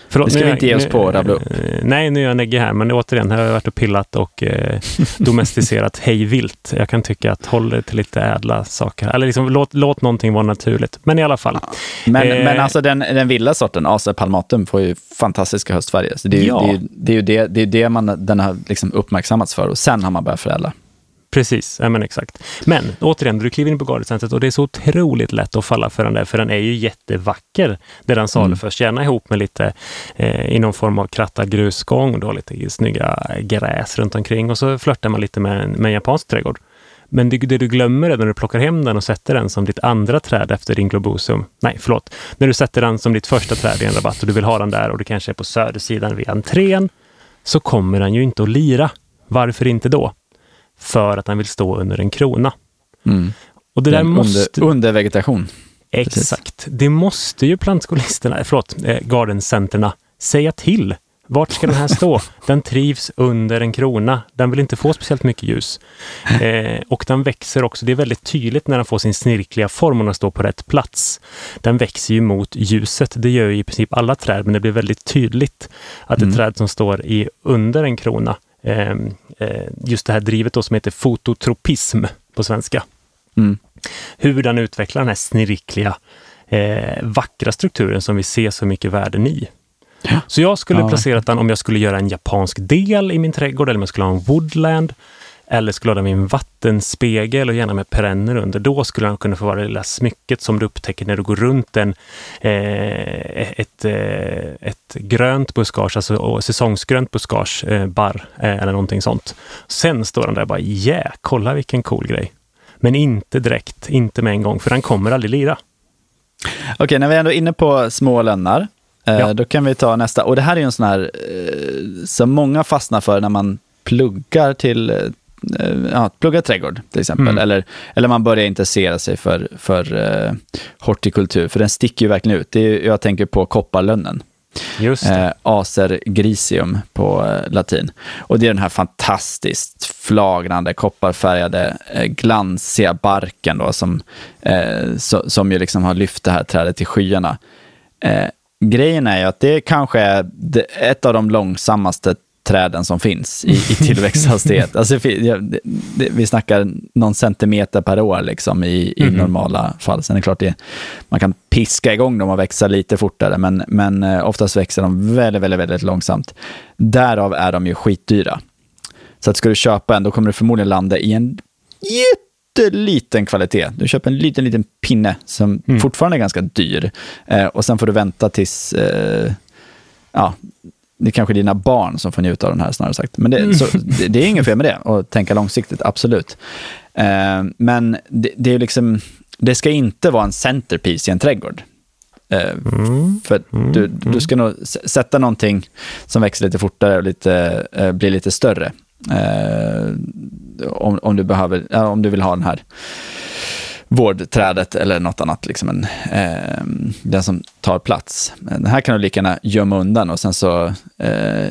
Förlåt, det ska vi inte ge oss på att rabbla upp. Eh, nej, nu är jag Negge här, men återigen, här har jag varit och pillat och eh, domesticerat hejvilt. Jag kan tycka att håll det till lite ädla saker. Eller liksom, låt, låt någonting vara naturligt. Men i alla fall. Ja. Men, eh, men alltså den, den vilda sorten, Acer palmatum, får ju fantastiska höstfärger. Så det är ju, ja. det, är det, det, är det man, den har liksom uppmärksammats för och sen har man börjat förädla. Precis, ja, men exakt. Men återigen, du kliver in på gardecentret och det är så otroligt lätt att falla för den där, för den är ju jättevacker där den saluförs, mm. gärna ihop med lite eh, i någon form av krattad grusgång, då lite snygga gräs runt omkring och så flörtar man lite med, med en japansk trädgård. Men det, det, du glömmer är när du plockar hem den och sätter den som ditt andra träd efter din globosum. Nej, förlåt. När du sätter den som ditt första träd i en rabatt och du vill ha den där och det kanske är på södersidan vid entrén, så kommer den ju inte att lira. Varför inte då? För att han vill stå under en krona. Mm. Och det där måste... Under, under vegetation. Exakt. Precis. Det måste ju plantskolisterna, förlåt, eh, gardencenterna säga till. Vart ska den här stå? Den trivs under en krona. Den vill inte få speciellt mycket ljus. Eh, och den växer också. Det är väldigt tydligt när den får sin snirkliga form och den står på rätt plats. Den växer ju mot ljuset. Det gör ju i princip alla träd, men det blir väldigt tydligt att mm. ett träd som står i under en krona eh, just det här drivet då som heter fototropism på svenska. Mm. Hur den utvecklar den här snirkliga, eh, vackra strukturen som vi ser så mycket värden i. Ja. Så jag skulle ja. placerat den om jag skulle göra en japansk del i min trädgård eller om jag skulle ha en woodland eller skulle ha den vid en vattenspegel och gärna med perenner under. Då skulle den kunna få vara det lilla smycket som du upptäcker när du går runt en, eh, ett, eh, ett grönt buskage, alltså säsongsgrönt buskage, eh, barr eh, eller någonting sånt. Sen står den där och bara, yeah, kolla vilken cool grej. Men inte direkt, inte med en gång, för den kommer aldrig lira. Okej, när vi är ändå inne på små lönnar, eh, ja. då kan vi ta nästa. Och det här är ju en sån här eh, som många fastnar för när man pluggar till ja, plugga trädgård till exempel. Mm. Eller, eller man börjar intressera sig för, för uh, hortikultur, för den sticker ju verkligen ut. Det är, jag tänker på kopparlönnen. Just eh, Acer grisium på eh, latin. Och det är den här fantastiskt flagnande kopparfärgade eh, glansiga barken då, som, eh, so, som ju liksom har lyft det här trädet till skyarna. Eh, grejen är ju att det kanske är ett av de långsammaste träden som finns i, i tillväxthastighet. alltså, vi snackar någon centimeter per år liksom, i, i mm. normala fall. Sen är det klart att man kan piska igång dem och växa lite fortare, men, men eh, oftast växer de väldigt, väldigt, väldigt långsamt. Därav är de ju skitdyra. Så att ska du köpa en, då kommer du förmodligen landa i en jätteliten kvalitet. Du köper en liten, liten pinne som mm. fortfarande är ganska dyr. Eh, och sen får du vänta tills eh, ja, det är kanske dina barn som får njuta av den här snarare sagt. Men det, mm. så, det, det är inget fel med det, att tänka långsiktigt, absolut. Eh, men det, det, är liksom, det ska inte vara en centerpiece i en trädgård. Eh, mm. För mm. du, du ska nog sätta någonting som växer lite fortare och lite, eh, blir lite större. Eh, om, om, du behöver, om du vill ha den här vårdträdet eller något annat, liksom en, eh, den som tar plats. Den här kan du lika gärna gömma undan och sen så, eh,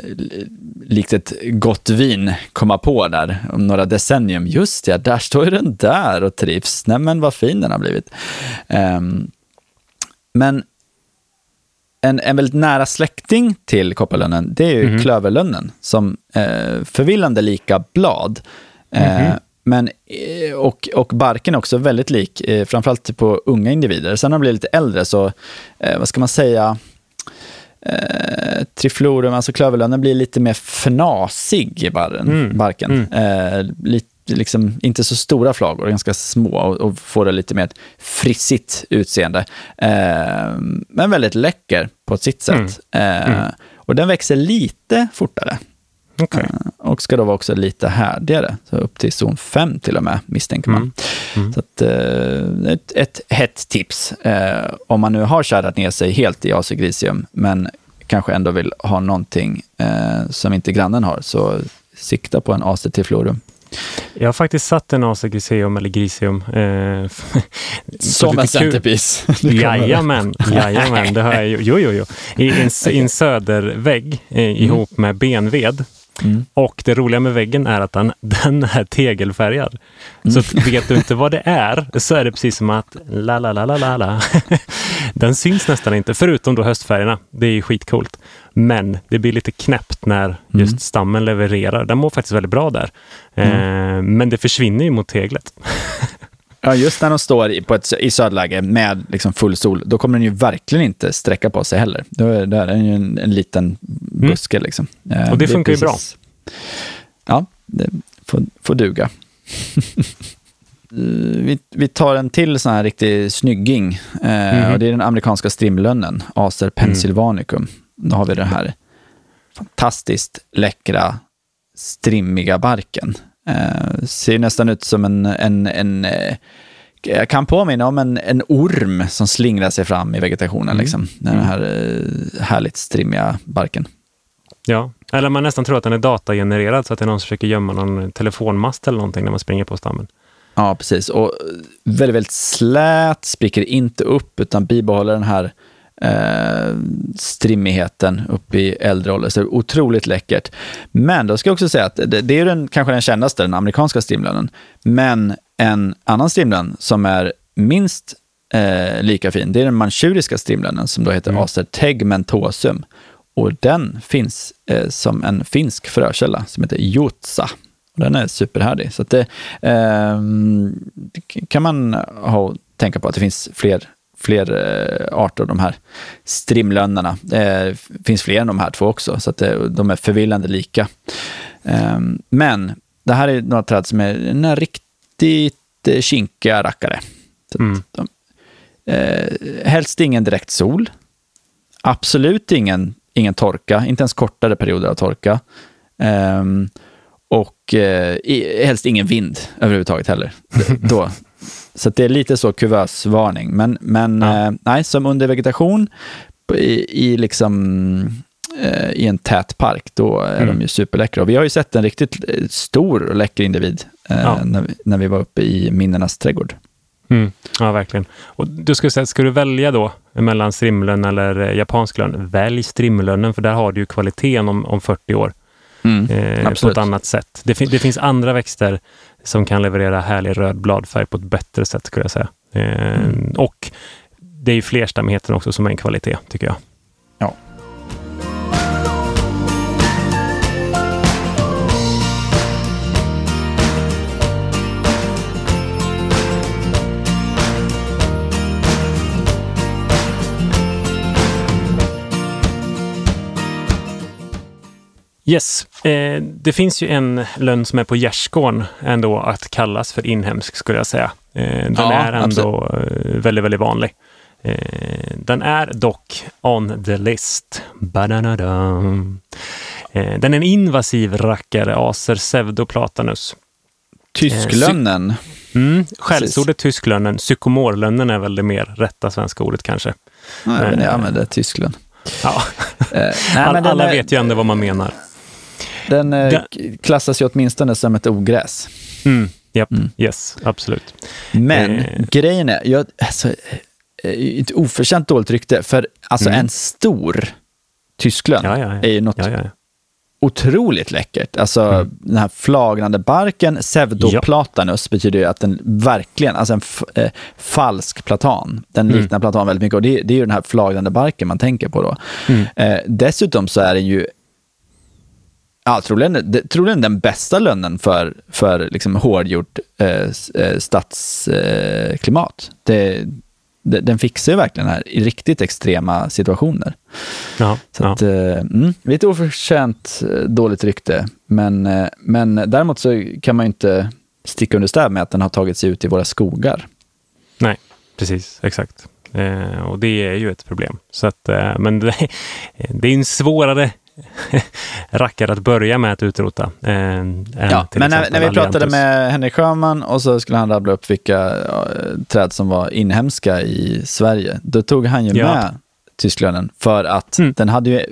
likt ett gott vin, komma på där om några decennium. Just ja, där står ju den där och trivs. Nej men vad fin den har blivit. Eh, men en, en väldigt nära släkting till kopparlönnen, det är ju mm. klöverlönnen, som eh, förvillande lika blad. Mm. Men, eh, och, och barken är också väldigt lik, eh, framförallt på unga individer. Sen när de blir lite äldre så, eh, vad ska man säga, eh, triflorum, alltså klöverlönnen, blir lite mer fnasig i barren, mm. barken. Mm. Eh, lite, liksom, inte så stora flagor, ganska små och, och får det lite mer frissigt utseende. Eh, men väldigt läcker på sitt sätt. Mm. Eh, mm. och den växer lite fortare. Okay. Eh, och ska då vara också lite härdigare, så upp till zon 5 till och med, misstänker man. Mm. Mm. Så att, eh, ett, ett hett tips, eh, om man nu har kärat ner sig helt i Asegrisium, men kanske ändå vill ha någonting eh, som inte grannen har, så sikta på en Acetiflorum. Jag har faktiskt satt en Asa Griseum eller Grisium. Eh, Som en centerpiece? Jajamän, jajamän, det har jag Jo, jo, jo. I en, okay. en södervägg eh, mm. ihop med benved Mm. Och det roliga med väggen är att den, den är tegelfärgad. Mm. Så vet du inte vad det är så är det precis som att la la la la la la. Den syns nästan inte, förutom då höstfärgerna. Det är ju skitcoolt. Men det blir lite knäppt när mm. just mm. stammen levererar. Den mår faktiskt väldigt bra där. Mm. Eh, men det försvinner ju mot teglet. Ja, just när de står på ett, i södläge med liksom full sol, då kommer den ju verkligen inte sträcka på sig heller. Då är, det är ju en, en liten mm. buske. Mm. Liksom. Eh, Och det, det funkar ju bra. Ja, det får, får duga. vi, vi tar en till sån här riktig snygging. Mm. och det är den amerikanska strimlönnen, Acer pennsylvanicum. Mm. Då har vi den här fantastiskt läckra, strimmiga barken. Eh, ser nästan ut som en, en, en eh, jag kan påminna om en, en orm som slingrar sig fram i vegetationen. Mm. Liksom. Den här eh, härligt strimmiga barken. Ja, eller man nästan tror att den är datagenererad så att det är någon som försöker gömma någon telefonmast eller någonting när man springer på stammen. Ja, precis. Och väldigt, väldigt slät, spricker inte upp utan bibehåller den här eh, strimmigheten upp i äldre ålder. Så otroligt läckert. Men då ska jag också säga att det, det är den, kanske den kändaste, den amerikanska strimlönen. Men en annan strimlön som är minst eh, lika fin, det är den manchuriska strimlönen som då heter mm. Acer tegmentosum. Och den finns eh, som en finsk frökälla som heter Jutsa. Den är superhärdig. Så det, eh, kan man ha, tänka på att det finns fler fler eh, arter av de här strimlönnarna. Det finns fler än de här två också, så att de är förvillande lika. Ehm, men det här är några träd som är några riktigt eh, kinkiga rackare. Mm. De, eh, helst ingen direkt sol. Absolut ingen, ingen torka, inte ens kortare perioder av torka. Um, och eh, helst ingen vind överhuvudtaget heller. Då, så det är lite så kuvösvarning. Men, men ja. eh, nej, som under vegetation i, i, liksom, eh, i en tät park, då är mm. de ju superläckra. Och vi har ju sett en riktigt eh, stor och läcker individ ja. när, vi, när vi var uppe i minnenas trädgård. Mm. Ja, verkligen. Och du skulle säga, ska du välja då mellan strimlön eller eh, japansk lön, välj strimlönnen, för där har du ju kvaliteten om, om 40 år. Mm, eh, på ett annat sätt. Det, fin det, finns andra växter som kan leverera härlig röd bladfärg på ett bättre sätt, skulle jag säga. Eh, mm. Och det är ju flerstämmigheten också som är en kvalitet, tycker jag. Yes, eh, det finns ju en lönn som är på gärdsgården ändå att kallas för inhemsk skulle jag säga. Eh, den ja, är ändå absolut. Eh, väldigt, väldigt vanlig. Eh, den är dock on the list Ba-da-da-dam. Eh, Den är en invasiv rackare, Acer pseudoplatanus. Tysklönnen. Mm, skällsordet tysklönnen, psykomorlönnen är väl det mer rätta svenska ordet kanske. Ja, inte, jag använder tysklön. Ja. Eh, nej, All, men alla är- vet ju ändå vad man menar. Den eh, Den- klassas ju åtminstone som ett ogräs. Mm, japp, Mm. yes, absolut. Men Eh. grejen är, jag, alltså, eh, ett oförtjänt dåligt rykte, för alltså Mm. en stor tysklön Ja, ja, ja. är ju något otroligt läckert. Alltså Mm. den här flagnande barken, pseudoplatanus, betyder ju att den verkligen, alltså en eh, falsk platan, den Mm. liknar platan väldigt mycket och det, det är ju den här flagnande barken man tänker på då. Mm. Eh, dessutom så är den ju Ja, troligen, det- troligen den bästa lönnen för, för liksom hårdgjort eh, eh, stadsklimat. Det, den fixar ju verkligen här i riktigt extrema situationer. Ja, Så ja. att, eh, mm, lite oförtjänt eh, dåligt rykte. Men, eh, men däremot så kan man ju inte sticka under stäv med att den har tagit sig ut i våra skogar. Nej, precis, exakt. Eh, och det är ju ett problem. Så att, eh, men det, det är en svårare rackare att börja med att utrota. Eh, Ja, men när, när vi pratade med Henrik Sjöman och så skulle han rabbla upp vilka ja, träd som var inhemska i Sverige, då tog han ju Ja. med tysklönen för att Mm. den, hade ju,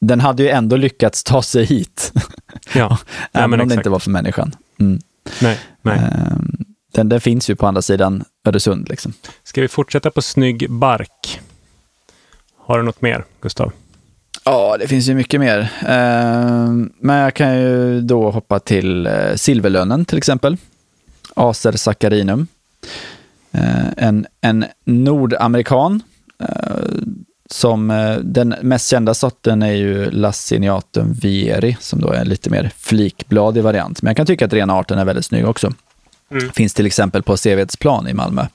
den hade ju ändå lyckats ta sig hit, Ja, även men om det exakt. inte var för människan. Mm. Nej, nej. Ehm, Den, den finns ju på andra sidan Öresund. Liksom. Ska vi fortsätta på snygg bark? Har du något mer, Gustav? Ja, det finns ju mycket mer. Ehm, Men jag kan ju då hoppa till eh, silverlönnen till exempel. Acer saccharinum. Eh, En, en nordamerikan. eh, Som den mest kända sorten är ju Laciniatum vieri, som då är en lite mer flikbladig variant. Men jag kan tycka att rena arten är väldigt snygg också. Mm. Finns till exempel på Sevedsplan i Malmö.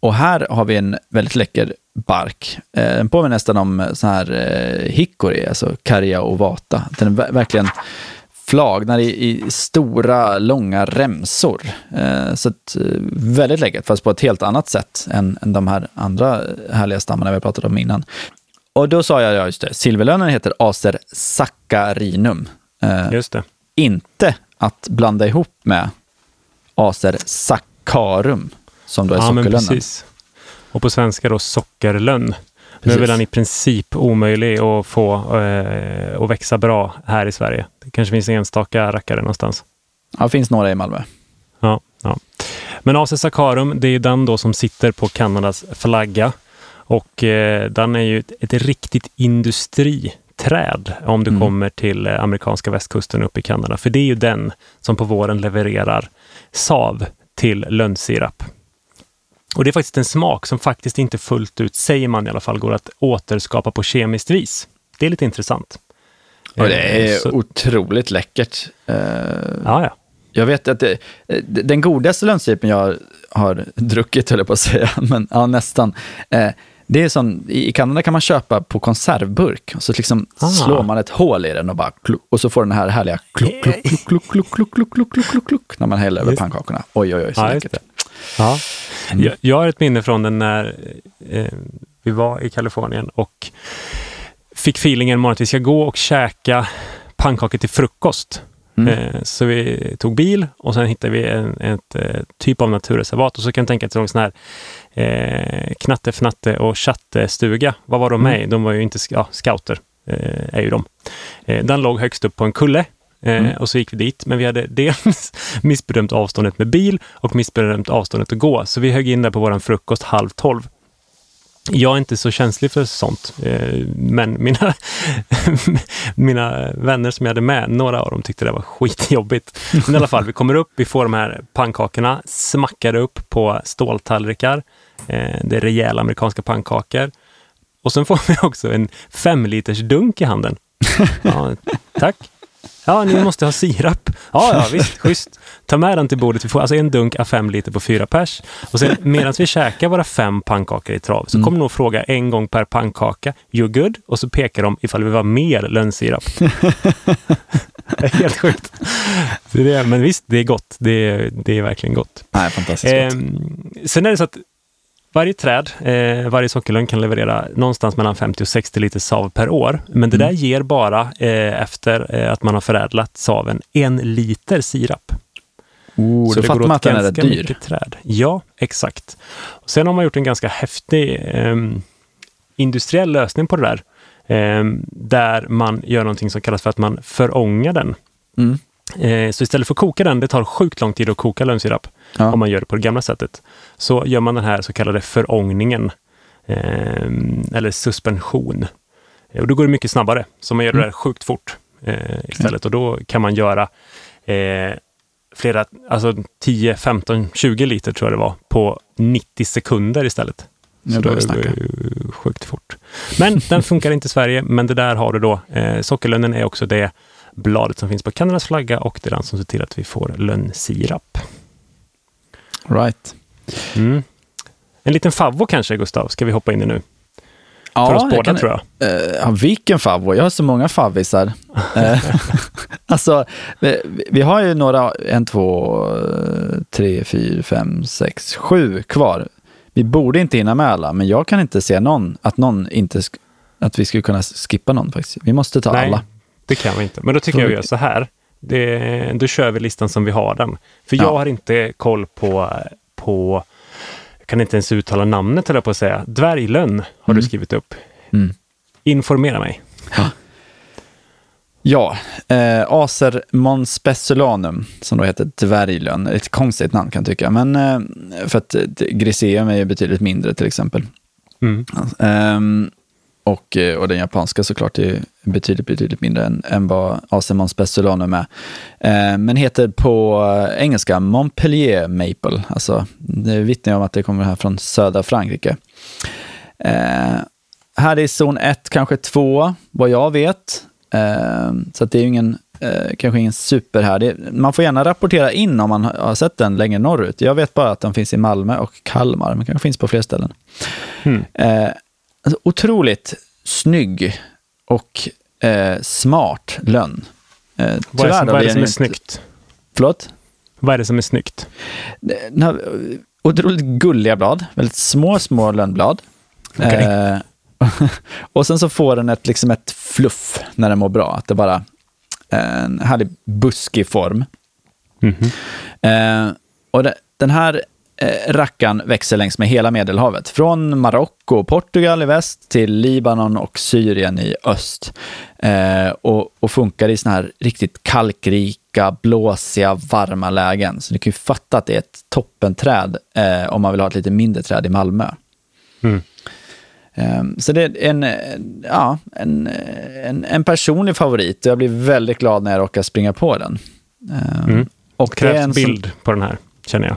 Och här har vi en väldigt läcker bark. Eh, den påminner nästan om sån här eh, hickory, alltså Caria ovata. Den är ver- verkligen flagnar i, i stora, långa remsor. Eh, så att, eh, väldigt läckert, fast på ett helt annat sätt än, än de här andra härliga stammarna vi pratat om innan. Och då sa jag, ja just det, silverlönen heter Acer saccharinum. Eh, Just det. inte att blanda ihop med Acer saccharum, som då är Ja, precis. Och på svenska då sockerlönn. Nu är Precis. väl den i princip omöjlig att få eh, att växa bra här i Sverige. Det kanske finns enstaka rackare någonstans. Ja, det finns några i Malmö. Ja, ja. Men Acer saccharum, det är den då som sitter på Kanadas flagga. Och eh, den är ju ett, ett riktigt industriträd om du Mm. kommer till eh, amerikanska västkusten upp i Kanada. För det är ju den som på våren levererar sav till lönnsirap. Och det är faktiskt en smak som faktiskt inte fullt ut, säger man i alla fall, går att återskapa på kemiskt vis. Det är lite intressant. Och det Eh, är så- otroligt läckert. Eh, Ja, ja. Jag vet att det, eh, den godaste lönnsirpen jag har, druckit, höll jag på att säga, men ja, nästan. Eh, det är som, i Kanada kan man köpa på konservburk, och så liksom Ah. slår man ett hål i den och bara kluck, och så får den här härliga kluck, kluck, kluck, kluck, kluck, kluck, kluck, kluck, kluck, kluck, kluck, när man häller över pannkakorna. Oj, oj, oj, så Ja, läckert. Ja. Mm. Jag, jag har ett minne från den när eh, vi var i Kalifornien och fick feelingen imorgon att vi ska gå och käka pannkakor till frukost. Mm. Eh, så vi tog bil och sen hittade vi en ett, eh, typ av naturreservat och så kan jag tänka att det var en sån här eh, knatte, fnatte och chattestuga. Vad var de Mm. med i? De var ju inte ja, scouter, eh, är ju de. Eh, den låg högst upp på en kulle Eh, Mm. Och så gick vi dit, men vi hade dels missbedömt avståndet med bil och missbedömt avståndet att gå. Så vi högg in där på våran frukost halv tolv. Jag är inte så känslig för sånt, eh, men mina, mina vänner som jag hade med, några av dem tyckte det var skitjobbigt. Men i alla fall, vi kommer upp, vi får de här pannkakorna smackade upp på ståltallrikar. Eh, det är rejäla amerikanska pannkakor. Och sen får vi också en fem liters dunk i handen. Ja, tack. Ja, ni måste ha sirap. Ja, ja, visst, schysst. Ta med den till bordet. Vi får alltså en dunk av fem liter på fyra pers. Och sen medan vi käkar våra fem pannkakor i trav så Mm. kommer de nog fråga en gång per pannkaka, you're good? Och så pekar de ifall vi var mer lönnsirap. det är helt sjukt. Det är, men visst, det är gott. Det är, det är verkligen gott. Nej, fantastiskt gott. Ehm, sen är det så att varje träd, eh, varje sockerlönn kan leverera någonstans mellan 50 och 60 liter sav per år. Men det Mm. där ger bara, eh, efter eh, att man har förädlat saven, en liter sirap. Oh, Så det fattar man att den är rätt dyr. träd. Ja, exakt. Och sen har man gjort en ganska häftig ehm, industriell lösning på det där. ehm, där man gör någonting som kallas för att man förångar den. Mm. Eh, så istället för att koka den, det tar sjukt lång tid att koka lönnsirap Ja. om man gör det på det gamla sättet. Så gör man den här så kallade förångningen, ehm, eller suspension. Eh, Och då går det mycket snabbare, så man gör det Mm. där sjukt fort eh, istället. Och då kan man göra eh, flera, alltså 10, 15, 20 liter tror jag det var, på 90 sekunder istället. Så då är det sjukt fort. Men den funkar inte i Sverige, men det där har du då. Eh, sockerlönnen är också det bladet som finns på Kanadas flagga och det är den som ser till att vi får lönnsirap. Right. Mm. En liten favvo kanske, Gustav, ska vi hoppa in i nu. Ja, För oss båda kan- tror jag. Eh, ja, vilken favvo? Jag har så många favvisar. Eh, alltså, vi, vi har ju några, en, två, tre, fyra, fem, sex, sju kvar. Vi borde inte hinna med alla, men jag kan inte se någon, att någon inte, att vi skulle kunna skippa någon faktiskt. Vi måste ta Nej, alla. Det kan vi inte. Men då tycker Får jag vi- gör så här. Det, då kör vi listan som vi har den. För Ja. jag har inte koll på, på jag kan inte ens uttala namnet, eller på att säga. Dvärglönn har du Mm. skrivit upp. Mm. Informera mig. Ja, eh, Acer monspesulanum, som då heter dvärglön. Ett konstigt namn kan jag tycka, men eh, för att eh, griseum är ju betydligt mindre till exempel. Mm. Ehm, och, eh, och den japanska såklart är betydligt, betydligt mindre än, än vad Acer spesulanum är. Men heter på eh, engelska Montpellier Maple. Alltså, det vittnar om att det kommer här från södra Frankrike. Ehm, här är zon 1, kanske 2, vad jag vet. Ehm, så det är ju ingen, eh, kanske ingen super här. Det, man får gärna rapportera in om man har sett den längre norrut. Jag vet bara att den finns i Malmö och Kalmar, men kanske finns på fler ställen. Mm. Alltså, otroligt snygg och eh, smart lönn. Eh, Vad är, som, vad är blir det som är inte- snyggt? Förlåt? Vad är det som är snyggt? Den har otroligt gulliga blad, väldigt små, små lönnblad. Okej. Eh, och sen så får den ett, liksom ett fluff när den mår bra. Att det bara eh, en härlig buskig form. Mhm. Eh, och det, den här rackan växer längs med hela Medelhavet. Från Marocko och Portugal i väst till Libanon och Syrien i öst. Eh, och, och funkar i såna här riktigt kalkrika, blåsiga, varma lägen. Så ni kan ju fatta att det är ett toppenträd eh, om man vill ha ett lite mindre träd i Malmö. Mm. Ehm, Så det är en, eh, ja, en, en, en personlig favorit och jag blir väldigt glad när jag råkar springa på den. Ehm, Mm. Och det Krävs sån- bild på den här, känner jag.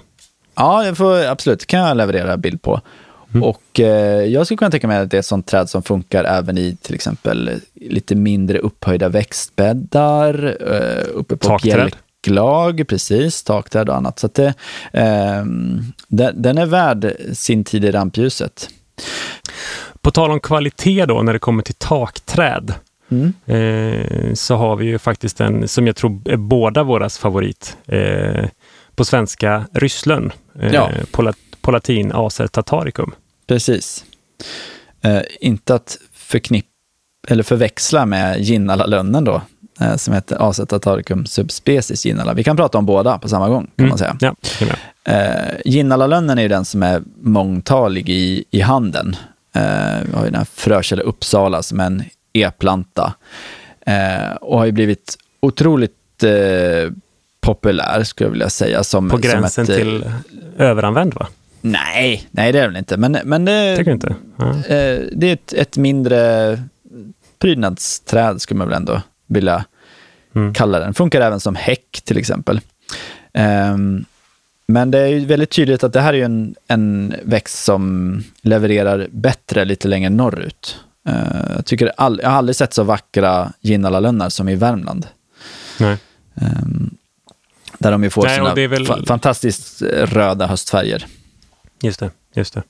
Ja, det får, absolut. Kan jag leverera bild på. Mm. Och eh, jag skulle kunna tänka mig att det är ett sånt träd som funkar även i till exempel lite mindre upphöjda växtbäddar, eh, uppe på bjälklag, precis, takträd och annat. Så det, ehm, den, den är värd sin tid i rampljuset. På tal om kvalitet då, när det kommer till takträd, Mm. eh, så har vi ju faktiskt en som jag tror är båda våras favorit. Eh, på svenska Rysslön. Eh, Ja. på, lat, på latin Acer tataricum. Precis. Eh, inte att förknipp eller förväxla med Ginnala-lönnen då, eh, som heter Acetataricum subspecies Ginnala. Vi kan prata om båda på samma gång, kan Mm. man säga. Ja. Eh, Ginnala-lönnen är den som är mångtalig i, i handen. Eh, vi har ju den här Frökälla Uppsala som är en e-planta. Eh, och har ju blivit otroligt populär, skulle jag vilja säga. Som, På som gränsen ett, eh, till överanvänd va? Nej, nej det är det väl inte. Men, men det, Tycker inte? Ja. Eh, det är ett, ett mindre prydnadsträd skulle man väl ändå vilja Mm. kalla den. Funkar även som häck till exempel. Ehm, men det är ju väldigt tydligt att det här är ju en, en växt som levererar bättre lite längre norrut. Eh, jag, tycker all, jag har aldrig sett så vackra ginnalalönnar som i Värmland. Nej. Där de ju får Nej, sina väl- fa- fantastiskt eh, röda höstfärger. Just det, just det.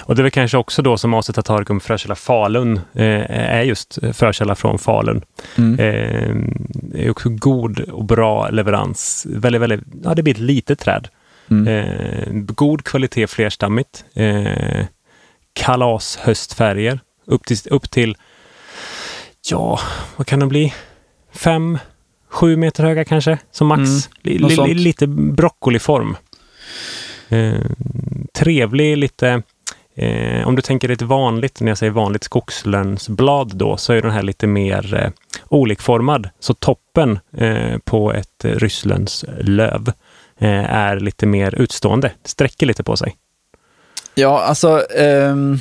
Och det är väl kanske också då som Acer tataricum frökälla Falun eh, är just frökälla från Falun. Mm. Eh, det är också god och bra leverans. Väldigt, väldigt, ja, det blir ett litet träd. Mm. Eh, god kvalitet flerstammigt. Eh, kalas höstfärger. Upp till, upp till, ja, vad kan det bli? Fem, sju meter höga kanske, som max. Mm, sånt. lite broccoliform. Eh, trevlig, lite... Eh, om du tänker ett vanligt, när jag säger vanligt skogslönsblad då, så är den här lite mer eh, olikformad. Så toppen eh, på ett eh, eh, är lite mer utstående. Sträcker lite på sig. Ja, alltså, ehm,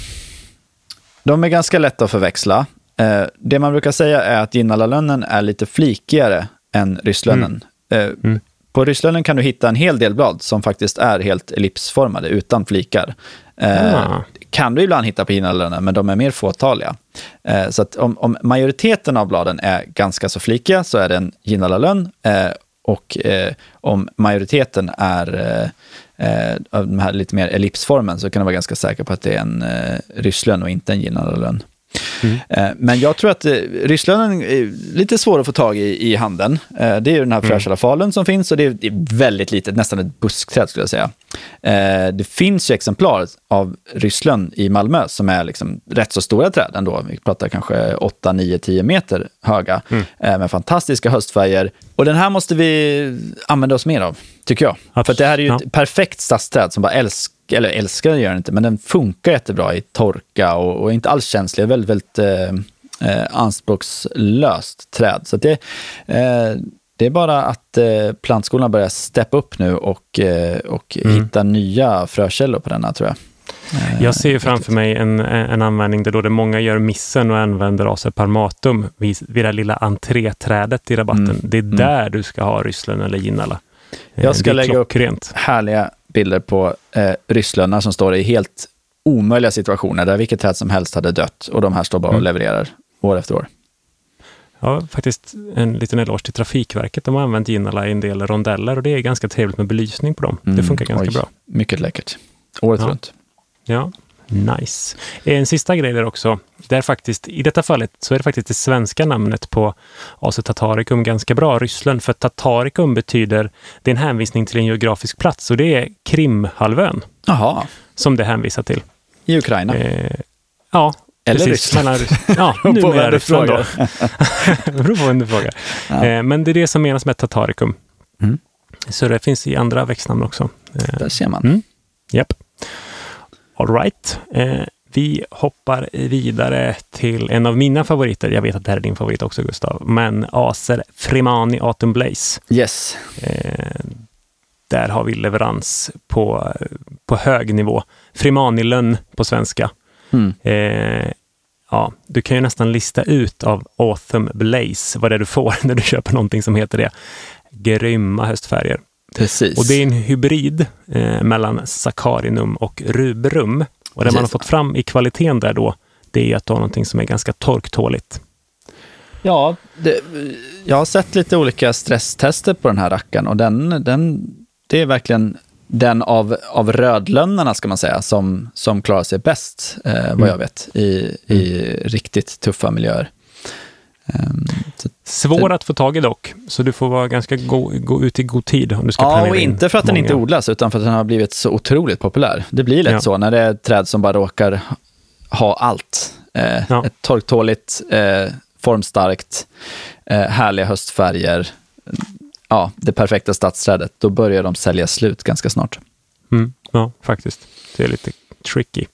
de är ganska lätta att förväxla. Eh, det man brukar säga är att Jinnalalönnen är lite flikigare än Rysslönnen. Eh, Mm. På Rysslönnen kan du hitta en hel del blad som faktiskt är helt ellipsformade utan flikar. Eh, Ah. Kan du ibland hitta på Jinnalalönnen, men de är mer fåtaliga. Eh, så om, om majoriteten av bladen är ganska så flikiga så är det en Jinnalalönn. Eh, och eh, om majoriteten är eh, av de här lite mer ellipsformen så kan du vara ganska säker på att det är en eh, Rysslön och inte en Jinnalalönn. Eh, Men jag tror att eh, Rysslönen är lite svår att få tag i i handeln. Eh, Det är ju den här frökärla falen som finns och det är, väldigt litet, nästan ett buskträd skulle jag säga. Det finns ju exemplar av Rysslön i Malmö som är liksom rätt så stora träd ändå. Vi pratar kanske 8, 9, 10 meter höga eh, med fantastiska höstfärger. Och den här måste vi använda oss mer av, tycker jag. Absolut. För det här är ju Ja. ett perfekt stadsträd som bara älskar, eller älskar gör den inte, men den funkar jättebra i torka och, och är inte alls känslig. Väldigt, väldigt eh, eh, anspråkslöst träd. Så det, eh, det är bara att eh, plantskolorna börjar steppa upp nu och, eh, och hitta nya frökällor på denna, tror jag. Eh, Jag ser ju framför mig en, en användning där då det många gör missen och använder Acer parmatum vid, vid det lilla entréträdet i rabatten. Mm, Det är där du ska ha Ryssland eller Jinnala. Eh, Jag ska det är lägga upp- klockrent. härliga bilder på eh, rysslönnar som står i helt omöjliga situationer där vilket träd som helst hade dött och de här står bara och Mm. levererar år efter år. Ja, faktiskt en liten eloge till Trafikverket. De har använt Jinnala i en del rondeller och det är ganska trevligt med belysning på dem. Det Mm, funkar ganska oj. bra. Mycket läckert. Året Ja. runt. Ja, nice. En sista grej där också. Där faktiskt, I detta fallet så är det faktiskt det svenska namnet på Acer tataricum ganska bra, Ryssland. För tataricum betyder, det är en hänvisning till en geografisk plats och det är Krimhalvön Jaha, som det hänvisar till. i Ukraina. Eh, ja, Eller precis. Ryssland. Mellan, ja, numera Ryssland då. Det beror på vem du frågar. Ja. Eh, men det är det som menas med tataricum. Mm. Så det finns i andra växtnamn också. Eh, Där ser man. Mm. Japp. All right. Eh, vi hoppar vidare till en av mina favoriter. Jag vet att det här är din favorit också, Gustav. Men Acer Fremani Autumn Blaze. Yes. Eh, där har vi leverans på, på hög nivå. Fremani-lönn på svenska. Mm. Eh, ja, du kan ju nästan lista ut av Autumn Blaze vad det är du får när du köper någonting som heter det. Grymma höstfärger. Precis. Och det är en hybrid eh, mellan saccharinum och rubrum. Och det man har Precis. fått fram i kvaliteten där då, det är att du har någonting som är ganska torktåligt. Ja, det, jag har sett lite olika stresstester på den här rackaren och den, den, det är verkligen den av, av rödlönnarna, ska man säga, som, som klarar sig bäst, eh, vad jag vet, i, i riktigt tuffa miljöer. Ehm, Svår att få tag i dock, så du får vara ganska gå, gå ut i god tid om du ska ja, planera och in inte för att den många. inte odlas, utan för att den har blivit så otroligt populär. Det blir lätt Ja. så när det är ett träd som bara råkar ha allt. Eh, Ja. Ett torktåligt, eh, formstarkt, eh, härliga höstfärger. Ja, det perfekta stadsträdet. Då börjar de sälja slut ganska snart. Mm, ja, faktiskt. Det är lite tricky.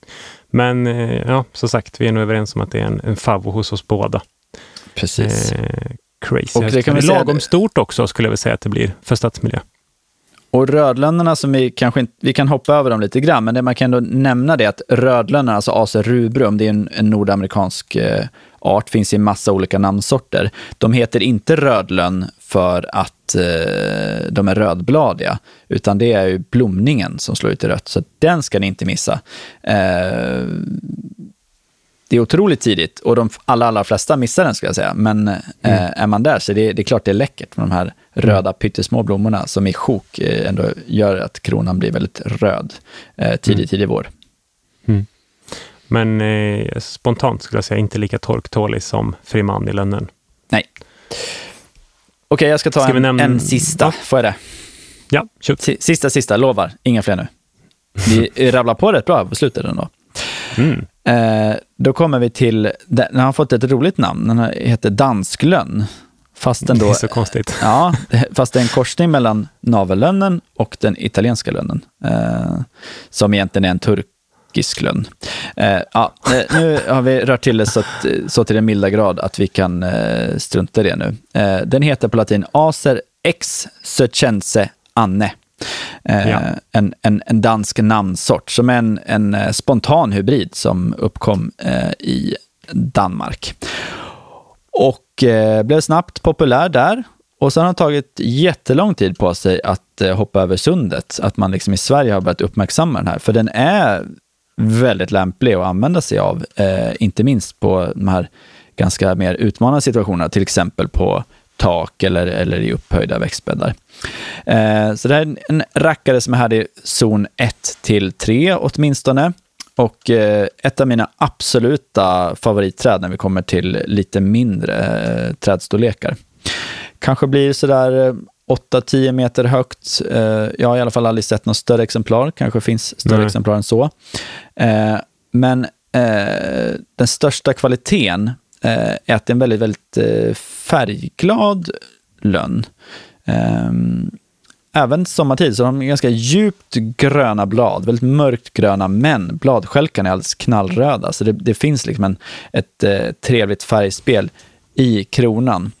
Men eh, ja, som sagt, vi är nog överens om att det är en, en favvo hos oss båda. Precis. Eh, crazy. Och det kan vi Lagom stort också skulle jag vilja säga att det blir för stadsmiljö. Och rödlönnorna som vi kanske inte, vi kan hoppa över dem lite grann, men det man kan ändå nämna det är att rödlönnorna, alltså Acer rubrum, det är en, en nordamerikansk eh, art, finns i massa olika namnsorter. De heter inte rödlönn för att eh, de är rödbladiga, utan det är ju blomningen som slår ut i rött, så den ska ni inte missa. Eh, det är otroligt tidigt och de alla, allra flesta missar den ska jag säga. Men eh, är man där så det, det är klart det är läckert med de här röda pyttesmå blommorna som i sjok eh, ändå gör att kronan blir väldigt röd eh, tidig, tidig vår. Men eh, spontant skulle jag säga inte lika torktålig som Freeman i lönnen. Nej. Okej, jag ska ta Ska en, nämna- en sista. Ja. Får jag det? Ja, shoot. Si- Sista, sista, lovar. Inga fler nu. Vi rabblar på rätt bra på slutet ändå. Mm. Eh, då kommer vi till, den har fått ett roligt namn, den heter dansklönn. Fast den Det är så konstigt. ja, fast det är en korsning mellan navellönnen och den italienska lönnen. Eh, som egentligen är en turkisk lönn. Eh, ja, eh, nu har vi rört till det så, att, så till den milda grad att vi kan eh, strunta i det nu. Eh, den heter på latin Acer ex Söcense Anne. Eh, Ja. en, en, en dansk namnsort som en, en eh, spontan hybrid som uppkom eh, i Danmark. Och eh, blev snabbt populär där. Och sen har det tagit jättelång tid på sig att hoppa över sundet. Att man liksom i Sverige har börjat uppmärksamma den här. För den är väldigt lämplig att använda sig av. Inte minst på de här ganska mer utmanande situationerna. Till exempel på tak eller, eller i upphöjda växtbäddar. Eh, så det här är en rackare som är här i zon 1 till 3 åtminstone. Och eh, ett av mina absoluta favoritträd när vi kommer till lite mindre eh, trädstorlekar. Kanske blir sådär eh, 8-10 meter högt. Eh, jag har i alla fall aldrig sett något större exemplar. Kanske finns större Nej. exemplar än så. Eh, men eh, den största kvaliteten eh, är att det är en väldigt, väldigt eh, färgglad lönn. Ehm, även sommartid, så har de ganska djupt gröna blad, väldigt mörkt gröna, men bladskälkarna är alldeles knallröda. Så det, det finns liksom en, ett eh, trevligt färgspel i kronan.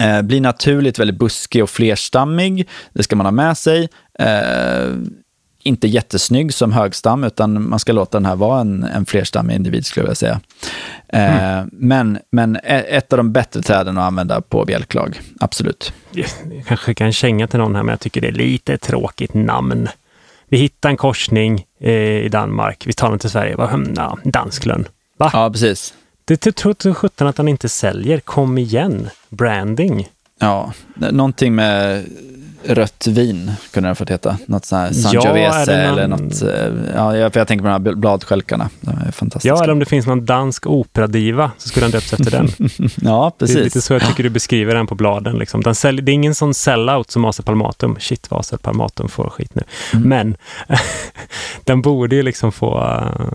Eh, blir naturligt väldigt buskig och flerstammig, det ska man ha med sig. Eh, inte jättesnygg som högstam, utan man ska låta den här vara en, en flerstammig individ, skulle jag säga. Eh, men, men e- ett av de bättre träden att använda på bjälklag, absolut. Jag kanske kan känga till någon här, men jag tycker det är lite tråkigt namn. Vi hittar en korsning eh, i Danmark. Vi tar den till Sverige. Bara, ja, dansklön. Va? Ja, precis. Det tror tro, tro, sjutton att han inte säljer. Kom igen. Branding. Ja, någonting med rött vin kunde ha fått heta. Något sånt här Ja, är Sangiovese det någon- eller något. eh, Ja, jag- för jag tänker på de här bladskälkarna. De är fantastiska. Ja, eller om det finns någon dansk operadiva så skulle den döps efter den. ja Det är precis. lite så jag tycker du beskriver den på bladen. Liksom. Den sälj, det är ingen sån sellout som Acer Palmatum. Shit vad Acer Palmatum får skit nu. Mm. Men den borde ju liksom få uh,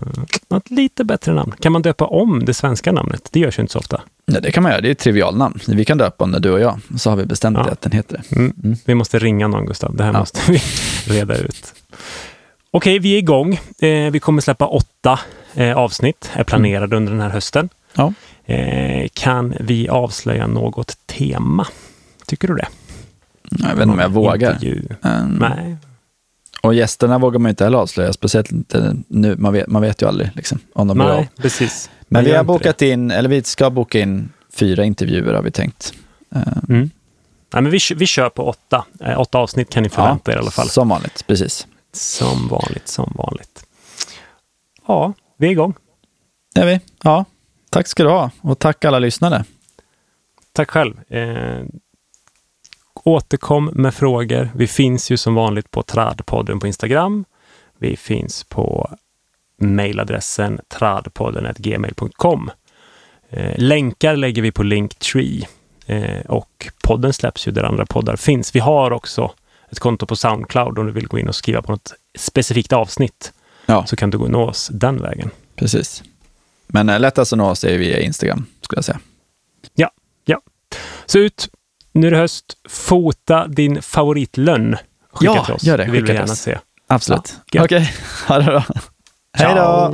något lite bättre namn. Kan man döpa om det svenska namnet? Det görs ju inte så ofta. Ja, det kan man göra. Det är ett trivialnamn. Vi kan döpa det, du och jag. Så har vi bestämt Ja. det, att den heter det. Mm. Mm. Vi måste ringa någon, Gustav. Det här Ja. måste vi reda ut. Okej, vi är igång. Eh, vi kommer släppa åtta eh, avsnitt, är planerade under den här hösten. Ja. Eh, kan vi avslöja något tema? Tycker du det? Jag vet inte om jag vågar. Mm. Nej. Och gästerna vågar man inte heller avslöja, speciellt inte nu. Man vet, man vet ju aldrig liksom, om de blir av. Nej, precis. Men vi har bokat in, eller vi ska boka in fyra intervjuer har vi tänkt. Eh, det. Mm. Nej, men vi, vi kör på åtta. Eh, åtta avsnitt kan ni förvänta er i alla fall. Som vanligt, precis. Som vanligt, som vanligt. Ja, vi är igång. Det är vi. Ja, tack ska du ha och tack alla lyssnare. Tack själv. Eh, återkom med frågor. Vi finns ju som vanligt på Tradpodden på Instagram. Vi finns på mejladressen tradpodden.gmail.com. Eh, länkar lägger vi på Linktree eh, och podden släpps ju där andra poddar finns. Vi har också ett konto på Soundcloud om du vill gå in och skriva på något specifikt avsnitt Ja, så kan du gå och nå oss den vägen. precis. Men eh, lättast att nå oss är via Instagram, skulle jag säga. Så ut, nu är det höst, fota din favoritlönn. Skicka Ja, till oss. gör det. det vill Skicka vi gärna se. Absolut. Ja. Okej, ha det bra. Hej då!